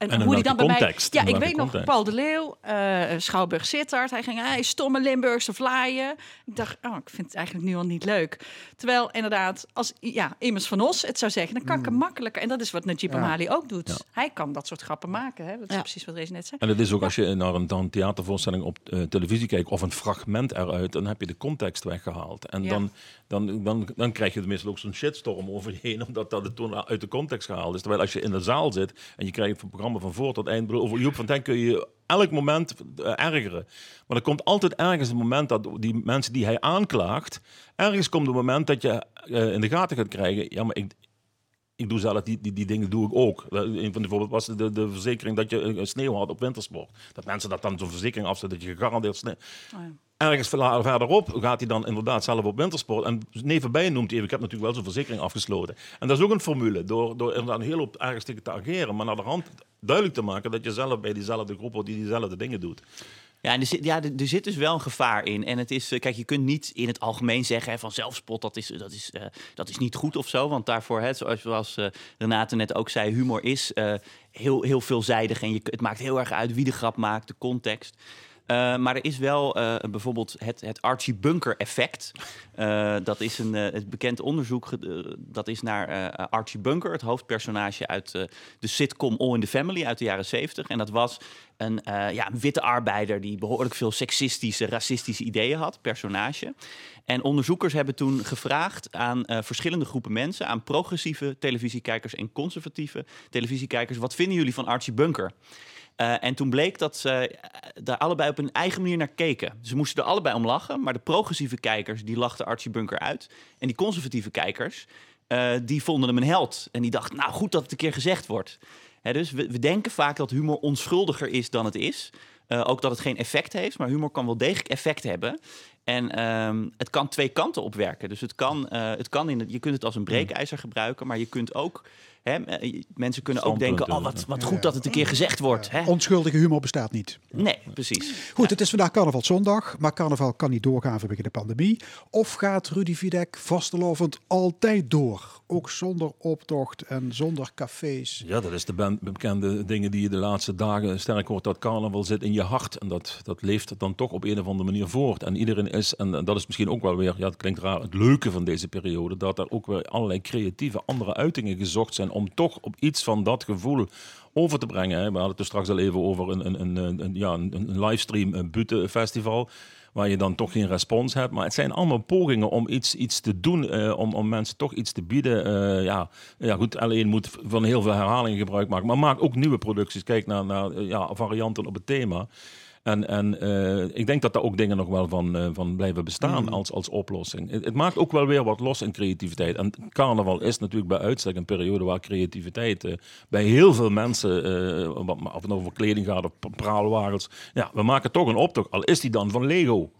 En, hoe die dan bij mij... Ja, ik weet nog. Paul de Leeuw, eh, Schouwburg Sittard. Hij ging, hey, stomme Limburgse vlaaien. Ik dacht, oh, ik vind het eigenlijk nu al niet leuk. Terwijl inderdaad, als ja, Immers van Os het zou zeggen, dan kan ik hem makkelijker. En dat is wat Najib Ja. Amali ook doet. Ja. Hij kan dat soort grappen maken. Hè? Dat is precies wat Rezi net zei. En het is ook als je naar een, naar een theatervoorstelling op eh, televisie kijkt of een fragment eruit, dan heb je de context weggehaald. En Ja. dan, dan, dan, dan krijg je meestal ook zo'n shitstorm over je heen, omdat dat het toen uit de context gehaald is. Terwijl als je in de zaal zit en je krijgt programma van voor tot eind, over Joep van Ten kun je elk moment eh, ergeren. Maar er komt altijd ergens een moment dat die mensen die hij aanklaagt, ergens komt een moment dat je eh, in de gaten gaat krijgen, ja, maar ik, ik doe zelf die, die, die dingen doe ik ook. Dat- Een van de voorbeelden was de, de verzekering dat je eh, sneeuw had op wintersport. Dat mensen dat dan zo'n verzekering afzetten dat je gegarandeerd sneeuw. Ergens verla- verderop gaat hij dan inderdaad zelf op wintersport. En nevenbij noemt hij even, ik heb natuurlijk wel zo'n verzekering afgesloten. En dat is ook een formule, door, door inderdaad een heel hoop ergens tegen te ageren. Maar naar de hand duidelijk te maken dat je zelf bij diezelfde groep hoort die diezelfde dingen doet. Ja, en er zit, ja, er, zit dus wel een gevaar in. En het is, eh, kijk, je kunt niet in het algemeen zeggen van zelfspot, dat is, dat, is, eh, dat is niet goed of zo. Want daarvoor, zoals, eh, Renate net ook zei, humor is eh, heel, heel veelzijdig. En je, het maakt heel erg uit wie de grap maakt, de context. Eh, maar er is wel eh, bijvoorbeeld het, het Archie Bunker effect. Eh, dat is een het bekend onderzoek. dat is naar Archie Bunker, het hoofdpersonage uit de sitcom All in the Family uit de jaren 70. En dat was een, ja, een witte arbeider die behoorlijk veel seksistische, racistische ideeën had, personage. En onderzoekers hebben toen gevraagd aan verschillende groepen mensen, aan progressieve televisiekijkers en conservatieve televisiekijkers, wat vinden jullie van Archie Bunker? Eh, en toen bleek dat ze eh, daar allebei op een eigen manier naar keken. Ze moesten er allebei om lachen, maar de progressieve kijkers die lachten Archie Bunker uit. En die conservatieve kijkers, eh, die vonden hem een held. En die dachten, nou goed dat het een keer gezegd wordt. Hè, dus we, denken vaak dat humor onschuldiger is dan het is. Ook dat het geen effect heeft, maar humor kan wel degelijk effect hebben. En ehm, het kan twee kanten opwerken. Dus het kan, het kan in je kunt het als een breekijzer gebruiken, maar je kunt ook. Hè, eh, mensen kunnen ook denken: oh, wat, wat goed dat het een keer gezegd wordt. Hè? Onschuldige humor bestaat niet. Nee, precies. Goed, het is vandaag carnavalzondag, maar carnaval kan niet doorgaan vanwege de pandemie. Of gaat Rudy Videk vastelovend altijd door? Ook zonder optocht en zonder cafés. Ja, dat is de bekende dingen die je de laatste dagen sterk hoort. Dat carnaval zit in je hart. En dat, dat leeft dan toch op een of andere manier voort. En iedereen is, en dat is misschien ook wel weer, ja, het klinkt raar, het leuke van deze periode. Dat er ook weer allerlei creatieve andere uitingen gezocht zijn. Om toch op iets van dat gevoel over te brengen. We hadden het er straks al even over een, een, een, een, ja, een livestream, een butenfestival. Waar je dan toch geen respons hebt. Maar het zijn allemaal pogingen om iets, iets te doen. eh, om, om mensen toch iets te bieden. Eh, ja, ja, goed. Alleen moet van heel veel herhalingen gebruik maken. Maar maak ook nieuwe producties. Kijk naar, naar eh, ja, varianten op het thema. En, en eh, ik denk dat daar ook dingen nog wel van, eh, van blijven bestaan Mm. als, als oplossing. Het, het maakt ook wel weer wat los in creativiteit. En carnaval is natuurlijk bij uitstek een periode waar creativiteit eh, bij heel veel mensen, wat- of het nou over kleding gaat of praalwagens. Ja, we maken toch een optocht, al is die dan van Lego.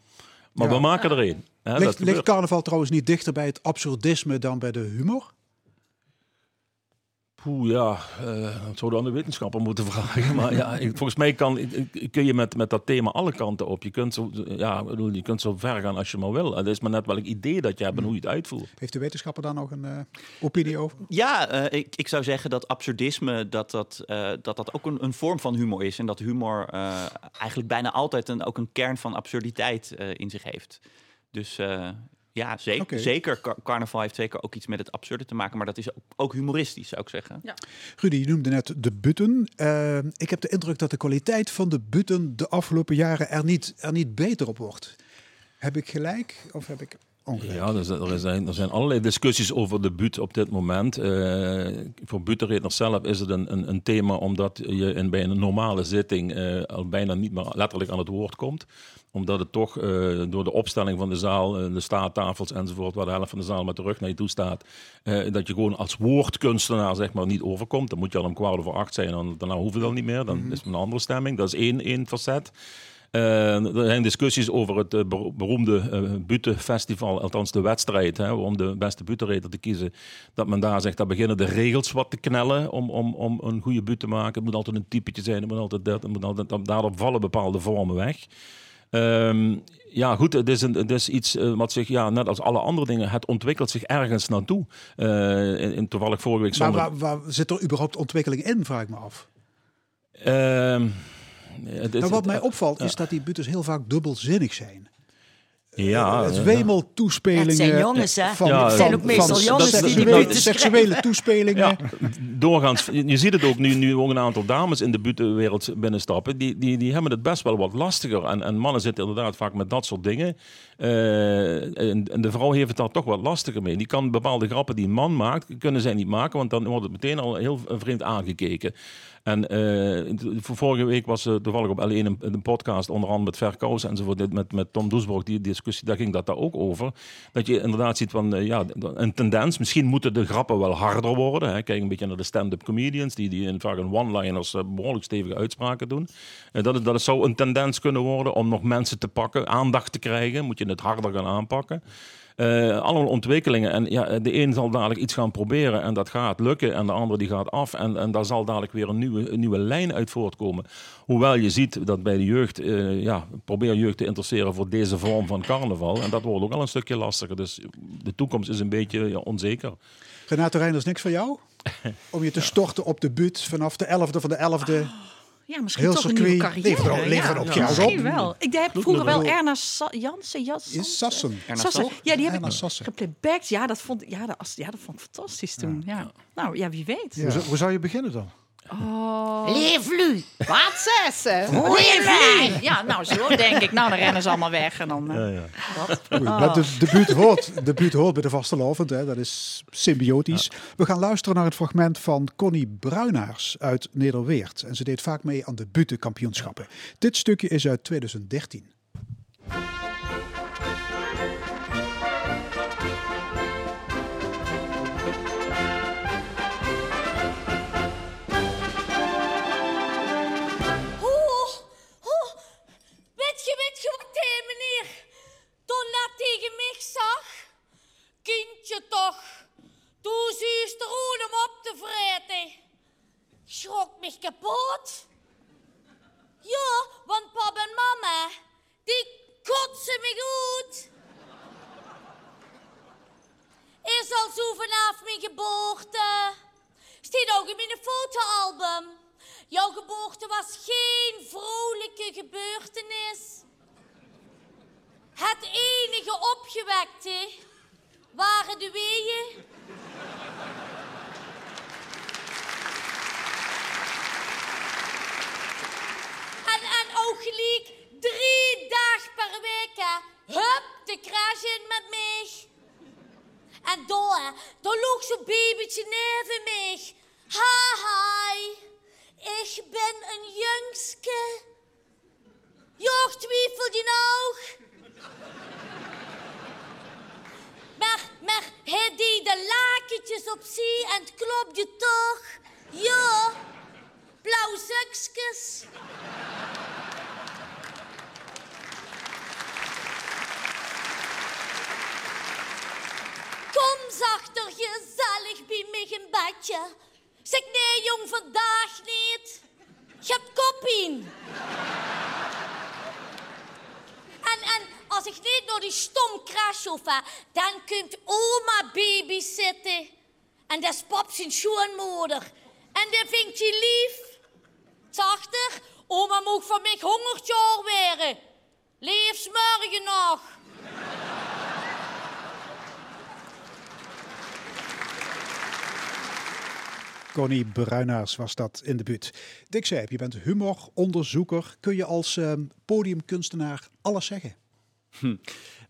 Maar Ja. we maken er een. Hè, Ligt, carnaval trouwens niet dichter bij het absurdisme dan bij de humor? Poeh, ja, eh dat zou dan de wetenschapper moeten vragen. Maar ja, ik- volgens mij kan, kun je met, met dat thema alle kanten op. Je kunt, zo, ja, ik bedoel, je kunt zo ver gaan als je maar wil. Het is maar net welk idee dat je hebt en hoe je het uitvoert. Heeft de wetenschapper daar nog een eh, opinie over? Ja, eh, ik, ik zou zeggen dat absurdisme dat dat, eh, dat, dat ook een, een vorm van humor is. En dat humor eh, eigenlijk bijna altijd een, ook een kern van absurditeit eh, in zich heeft. Dus eh, ja, zeker. Oké. zeker. Car- carnaval heeft zeker ook iets met het absurde te maken. Maar dat is ook, ook humoristisch, zou ik zeggen. Ja. Rudy, je noemde net de butten. Eh, ik heb de indruk dat de kwaliteit van de butten de afgelopen jaren er niet, er niet beter op wordt. Heb ik gelijk of heb ik ongelijk? Ja, er zijn, er, zijn, er allerlei discussies over de buurt op dit moment. Eh, voor butenredners zelf is het een, een, een thema omdat je in, bij een normale zitting eh, al bijna niet meer letterlijk aan het woord komt omdat het toch eh, door de opstelling van de zaal, de staattafels enzovoort, waar de helft van de zaal met de rug naar je toe staat, dat je gewoon als woordkunstenaar zeg maar niet overkomt. Dan moet je al om kwart over acht zijn, dan, daarna hoeft het al niet meer. Dan is het een andere stemming. Dat is één, één facet. Eh, er zijn discussies over het eh, bero- beroemde eh Butenfestival, althans de wedstrijd, hè, om de beste butenreter te kiezen. Dat men daar zegt, daar beginnen de regels wat te knellen om, om, om een goede but te maken. Het moet altijd een typetje zijn, het moet altijd dat, het moet altijd, daardoor vallen bepaalde vormen weg. Ehm, ja, goed, het is, een, het is iets wat zich, ja, net als alle andere dingen, het ontwikkelt zich ergens naartoe. Eh, in, in- toevallig vorige week Maar zondag... waar, waar zit er überhaupt ontwikkeling in, vraag ik me af. Ehm, Nou, wat mij opvalt ja. is dat die butters heel vaak dubbelzinnig zijn. Ja, het ja. wemelt toespelingen. Het zijn jongens, hè? Van, Ja, het zijn ook meestal van jongens die die seksuele, toespelingen. Ja, doorgaans. Je ziet het ook nu, nu ook een aantal dames in de buitenwereld binnenstappen. Die, die, die hebben het best wel wat lastiger. En, en mannen zitten inderdaad vaak met dat soort dingen. Eh, en, en de vrouw heeft het daar toch wat lastiger mee. Die kan bepaalde grappen die een man maakt, kunnen zij niet maken. Want dan wordt het meteen al heel vreemd aangekeken. En eh, vorige week was uh, toevallig op L1 een, een podcast, onder andere met Verkous enzovoort, met, met Tom Doesborg, die discussie, daar ging dat daar ook over. Dat je inderdaad ziet van, uh, ja, een tendens, misschien moeten de grappen wel harder worden. Hè. Kijk een beetje naar de stand-up comedians, die, die in vaak een one-liners uh, behoorlijk stevige uitspraken doen. Dat, dat het zou een tendens kunnen worden om nog mensen te pakken, aandacht te krijgen, moet je het harder gaan aanpakken. Uh, allemaal ontwikkelingen. En ja, de een zal dadelijk iets gaan proberen en dat gaat lukken. En de andere die gaat af. En, en daar zal dadelijk weer een nieuwe, een nieuwe lijn uit voortkomen. Hoewel je ziet dat bij de jeugd, uh, ja, probeer jeugd te interesseren voor deze vorm van carnaval. En dat wordt ook al een stukje lastiger. Dus de toekomst is een beetje ja, onzeker. Renato Reinders, niks van jou? Om je te storten op de buurt vanaf de 11e van de 11e. Ja, misschien Heel toch een circuit nieuwe carrière. levert er- levert ja. ook geld Misschien op. wel. Ik heb vroeger wel. Erna Sa Jansen, Jansen, Sassen. Sassen. Ja, die heb Erna ik geplaybacked. Ja, dat vond, ja, dat, ja, dat vond ik fantastisch toen. Ja. Nou, ja, wie weet. Hoe, zou, hoe zou je beginnen dan? Oh. Leef lu. Wat zessen? Hoi, Ja, nou zo denk ik. Nou, dan rennen ze allemaal weg en dan... eh, dat. Goed, Ah. maar de, de, buurt hoort, de buurt hoort bij de vastelovend, hè. dat is symbiotisch. We gaan luisteren naar het fragment van Connie Bruinaars uit Nederweert. En ze deed vaak mee aan de butenkampioenschappen. Dit stukje is uit 2013. Toen net tegen mij zag? Kindje toch, doe de roen om op te vreten. Schrok mich kapot. Ja, want pap en mama, die kotsen me goed. Is al zo vanaf mijn geboorte. Staat ook in mijn fotoalbum. Jouw geboorte was geen vrolijke gebeurtenis. Het enige opgewekte waren de weeën. En, en ook gelijk drie dagen per week, hè, hup, de crash in met mij. En daar, daar lag zo'n babytje neven mij. Ha, hi, ik ben een jongske. Joch, twijfel je nog? Maar, maar, hij deed de lakentjes op zee en het klopte toch? Ja, blauw zakjes. Kom zachter gezellig bij mij een bedje. Zeg nee jong, vandaag niet. Je hebt koppien. En, en als ik niet door die stom crash hoef, dan kunt oma baby zitten. En dat is pap zijn schoonmoeder. En dat vindt je lief. Zachter, oma moet van mij honderd jaar weren. Leefs morgen nog. Connie Bruinaars was dat in de buurt. Dick Zijp, je bent humoronderzoeker. Kun je als ehm, podiumkunstenaar alles zeggen? Hm.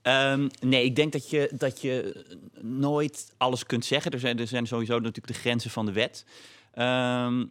Ehm, nee, ik denk dat je, dat je nooit alles kunt zeggen. Er zijn, er zijn sowieso natuurlijk de grenzen van de wet. Ehm,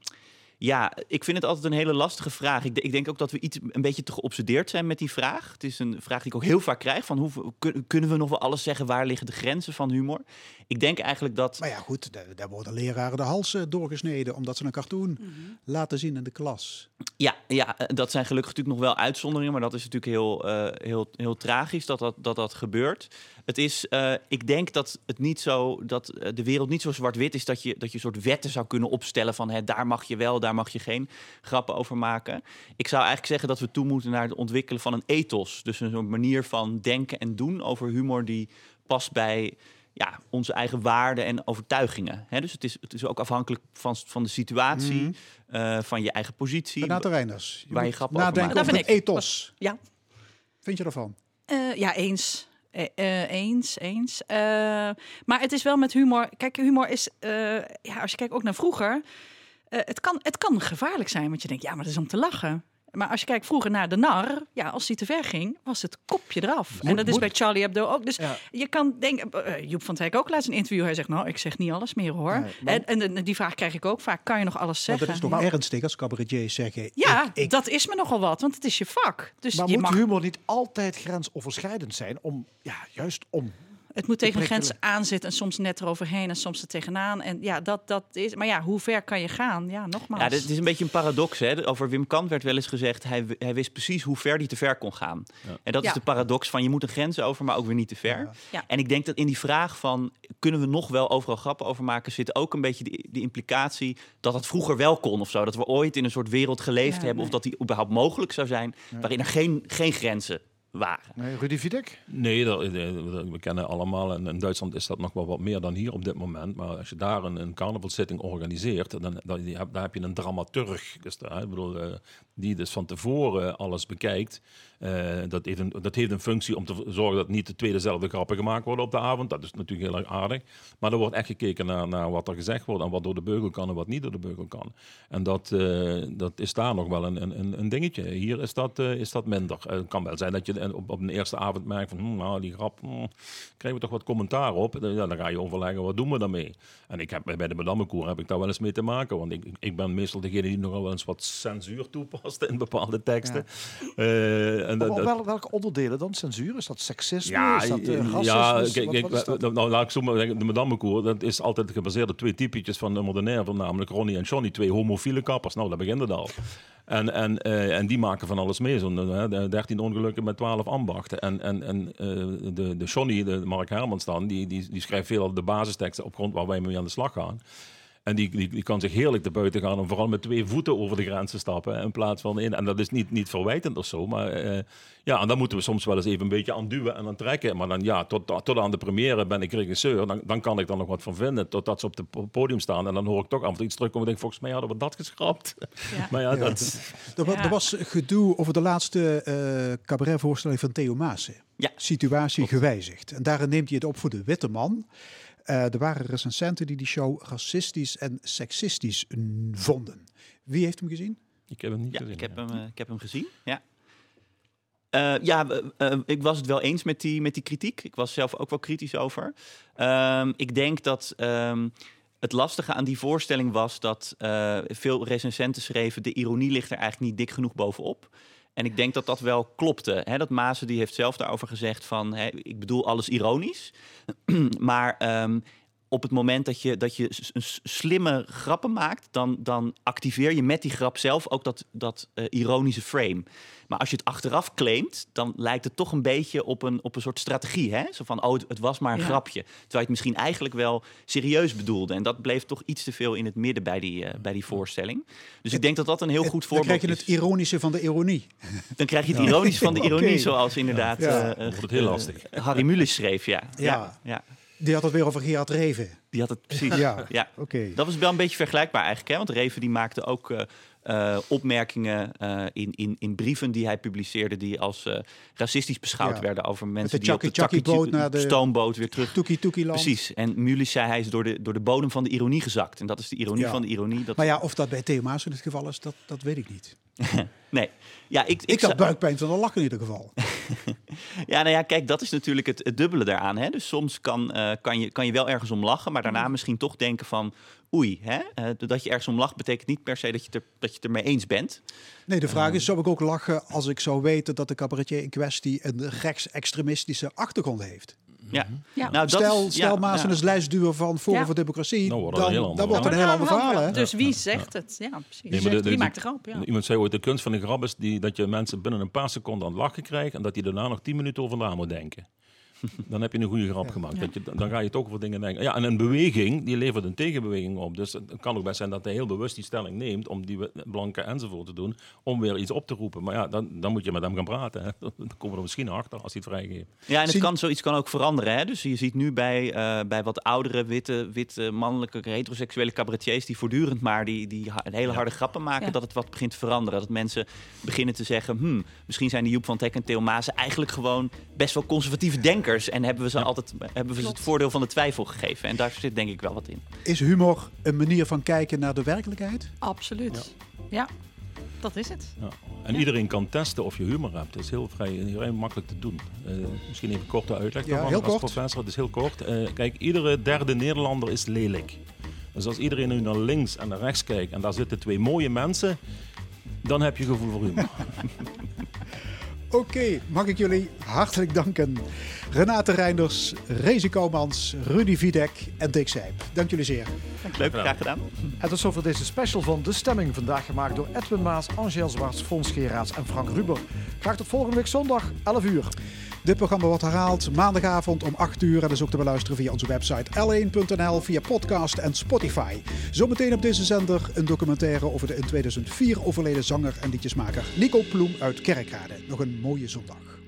ja, ik vind het altijd een hele lastige vraag. Ik, ik denk ook dat we iets een beetje te geobsedeerd zijn met die vraag. Het is een vraag die ik ook heel vaak krijg: van hoe, kun- kunnen we nog wel alles zeggen? Waar liggen de grenzen van humor? Ik denk eigenlijk dat. Maar ja, goed, daar, daar worden leraren de hals eh, doorgesneden omdat ze een cartoon laten zien in de klas. Ja, ja, eh, dat zijn gelukkig natuurlijk nog wel uitzonderingen, maar dat is natuurlijk heel, eh, heel, heel tragisch dat dat, dat dat gebeurt. Het is, eh, ik denk dat het niet zo, dat eh, de wereld niet zo zwart-wit is dat je, dat je een soort wetten zou kunnen opstellen van hè, daar mag je wel, daar mag je geen grappen over maken. Ik zou eigenlijk zeggen dat we toe moeten naar het ontwikkelen van een ethos. Dus een soort manier van denken en doen over humor die past bij ja, onze eigen waarden en overtuigingen. Hè, dus het is, het is ook afhankelijk van, van de situatie, Mhm. eh, van je eigen positie. Renate Reinders, je waar je grappen over nadenken maakt. over het ethos. Ja. Vind je ervan? Eh, ja, eens. Eh, eh, eens, eens. Eh, maar het is wel met humor. Kijk, humor is, ja, als je kijkt ook naar vroeger, het, kan, het kan gevaarlijk zijn, want je denkt, ja, maar dat is om te lachen. Maar als je kijkt vroeger naar de nar, ja, als die te ver ging, was het kopje eraf. en dat is bij Charlie Hebdo ook. Dus je kan denken, eh, Joep van het Hek ook laatst een interview. Hij zegt, nou, ik zeg niet alles meer hoor. Nee, maar- en, en, die vraag krijg ik ook vaak, kan je nog alles Maar zeggen? dat is toch ernstig als cabaretiers zeggen... Ja, dat is me nogal wat, want het is je vak. Dus maar je moet mag humor niet altijd grensoverschrijdend zijn om, ja, juist om... Het moet tegen een grens aanzitten en soms net eroverheen en soms er tegenaan. En ja, dat, dat is. Maar ja, hoe ver kan je gaan? Ja, nogmaals. Ja, dit is een beetje een paradox. Hè? Over Wim Kant werd wel eens gezegd, hij, hij wist precies hoe ver hij te ver kon gaan. En dat Ja. is de paradox van je moet een grens over, maar ook weer niet te ver. Ja. En ik denk dat in die vraag van, kunnen we nog wel overal grappen over maken, zit ook een beetje die, die implicatie dat het vroeger wel kon of zo. Dat we ooit in een soort wereld geleefd Ja, hebben, nee. of dat die überhaupt mogelijk zou zijn, Ja. waarin er geen, geen grenzen waren. Nee, Rudy Videk? Nee, dat, eh, dat- we kennen allemaal, en in Duitsland is dat nog wel wat meer dan hier op dit moment. Maar als je daar een, een carnavalzitting organiseert, dan, dan hebt, daar heb je een dramaturg. Dus daar, ik bedoel, eh, die dus van tevoren alles bekijkt. Eh, dat, heeft een, dat heeft een functie om te zorgen dat niet de twee dezelfde grappen gemaakt worden op de avond. Dat is natuurlijk heel erg aardig. Maar er wordt echt gekeken naar, naar wat er gezegd wordt en wat door de beugel kan en wat niet door de beugel kan. En dat, eh, dat is daar nog wel een, een, een dingetje. Hier is dat, eh, is dat minder. Het kan wel zijn dat je op, op een eerste avond merkt van, hm, nou, die grap, hm, krijgen we toch wat commentaar op. Dan- Ja, dan ga je overleggen, wat doen we daarmee? En ik heb, bij de Madammekoer heb ik daar wel eens mee te maken. Want ik, ik ben meestal degene die nogal wel eens wat censuur toepast in bepaalde teksten. En dat- Op dat- wel- welke onderdelen dan? Censuur? Is dat seksisme? ja, is dat eh, racisme? ja kijk, wat- kijk, wat dat? nou, laat ik zo maar zeggen, de Madammekoer, dat is altijd gebaseerd op twee typetjes van de moderne, namelijk Ronnie en Johnny, twee homofiele kappers. Nou, daar begint het al. En, en, eh, en die maken van alles mee, zo'n eh, 13 ongelukken met 12 ambachten. En, en, en eh, de, de Johnny, de Mark Hermans dan, die, die, die schrijft veel de basisteksten op grond waar wij mee aan de slag gaan. En die, die, die kan zich heerlijk te buiten gaan en vooral met twee voeten over de grens te stappen in plaats van één. En dat is niet, niet verwijtend of zo, maar eh, ja, en dan moeten we soms wel eens even een beetje aan duwen en aan trekken. Maar dan ja, tot, tot aan de première ben ik regisseur, dan, dan kan ik er nog wat van vinden, totdat ze op het podium staan. En dan hoor ik toch af en toe iets terugkomen en denk volgens mij hadden we dat geschrapt. maar ja, Ja. dat... Er, er was gedoe over de laatste eh cabaretvoorstelling van Theo Maassen. Ja. Situatie gewijzigd. En daarin neemt hij het op voor de witte man. Eh, er waren recensenten die die show racistisch en seksistisch vonden. Wie heeft hem gezien? Ik heb hem niet Ja, gezien. ik heb, hem, eh, ik heb hem gezien. Ja. Eh, ja, ik was het wel eens met die, met die kritiek. Ik was zelf ook wel kritisch over. Ehm, ik denk dat ehm, het lastige aan die voorstelling was dat eh, veel recensenten schreven: de ironie ligt er eigenlijk niet dik genoeg bovenop. En ik denk dat dat wel klopte. Dat Mazen die heeft zelf daarover gezegd van, ik bedoel alles ironisch, maar ehm, op het moment dat je, dat je slimme grappen maakt, dan, dan activeer je met die grap zelf ook dat, dat eh, ironische frame. Maar als je het achteraf claimt, dan lijkt het toch een beetje op een, op een soort strategie. Hè? Zo van, oh, het, het was maar een Ja. grapje. Terwijl je het misschien eigenlijk wel serieus bedoelde. En dat bleef toch iets te veel in het midden bij die, eh, bij die voorstelling. Dus ik denk dat dat een heel goed Dan voorbeeld krijg je is. het ironische van de ironie. Dan krijg je het ironische van de ironie, zoals inderdaad Ja. eh, Dan eh, wordt het heel eh, lastig. Harry Mulisch schreef, ja. Ja. ja. Die had het weer over Gerard Reven. Die had het precies. Ja, ja. oké. Dat was wel een beetje vergelijkbaar eigenlijk. Hè? Want Reven die maakte ook eh, eh, opmerkingen eh, in, in, in brieven die hij publiceerde... die als racistisch beschouwd Ja. werden over mensen die op de boot naar de stoomboot weer terug... Toekie Toekie land. Precies. En Mulisch zei hij is door de, door de bodem van de ironie gezakt. En dat is de ironie Ja. van de ironie. Dat... Maar ja, of dat bij Theo Maassen het geval is, dat, dat weet ik niet. nee. Ja, ik, Ik, zou- had buikpijn van de lach in ieder geval. Ja, nou ja, kijk, dat is natuurlijk het, het dubbele daaraan. Hè? Dus soms kan, eh, kan, je, kan je wel ergens om lachen, maar daarna misschien toch denken van... Oei, hè? eh, dat je ergens om lacht betekent niet per se dat je, het er, dat je het ermee eens bent. Nee, de vraag is, zou ik ook lachen als ik zou weten dat de cabaretier in kwestie een rechtsextremistische achtergrond heeft? Ja. Ja. Nou, dat stel is- stel ja, is lijstduur van Forum Ja. voor Democratie, Dan wordt dan, het een heel dan ander wordt het een heel ander verhaal. Hè? Dus wie zegt het? Ja, precies. Nee, maar de- de- Wie maakt de grap? Ja. Iemand zei ooit, de kunst van een grap is die, dat je mensen binnen een paar seconden aan het lachen krijgt en dat die daarna nog tien minuten over na moet denken. Dan heb je een goede grap gemaakt. Dat je, dan ga je toch over dingen denken. Ja, en een beweging, die levert een tegenbeweging op. Dus het kan ook best zijn dat hij heel bewust die stelling neemt om die blanke enzovoort te doen, om weer iets op te roepen. Maar ja, dan, dan moet je met hem gaan praten. Hè. Dan komen we er misschien achter als hij het vrijgeeft. Ja, en het kan, zoiets kan ook veranderen. Hè? Dus je ziet nu bij, eh, bij wat oudere, witte, witte, mannelijke, heteroseksuele cabaretiers... die voortdurend maar die, die ha- hele harde grappen maken... Ja. dat het wat begint te veranderen. Dat mensen beginnen te zeggen... Hmm, misschien zijn die Joep van Teck en Theo Maassen eigenlijk gewoon best wel conservatieve denkers... en hebben we ze altijd hebben we ze het voordeel van de twijfel gegeven. En daar zit denk ik wel wat in. Is humor een manier van kijken naar de werkelijkheid? Absoluut. Ja. dat is het. Ja. En iedereen kan testen of je humor hebt. Dat is heel vrij, heel makkelijk te doen. Eh, misschien even korte uitleg Ja, daarvan heel als kort. professor. Het is heel kort. Eh, kijk, iedere derde Nederlander is lelijk. Dus als iedereen nu naar links en naar rechts kijkt en daar zitten twee mooie mensen, dan heb je gevoel voor humor. Oké, mag ik jullie hartelijk danken. Renate Reinders, Rezi Koumans, Rudy Videk en Dick Sijp. Dank jullie zeer. Leuk, graag gedaan. En tot zover deze special van De Stemming. Vandaag gemaakt door Edwin Maas, Angel Zwarts, Fons Geraerts en Frank Ruber. Graag tot volgende week zondag, 11 uur. Dit programma wordt herhaald maandagavond om 8 uur. En is ook te beluisteren via onze website l1.nl, via podcast en Spotify. Zometeen op deze zender een documentaire over de in 2004 overleden zanger en liedjesmaker Nico Ploem uit Kerkrade. Nog een mooie zondag.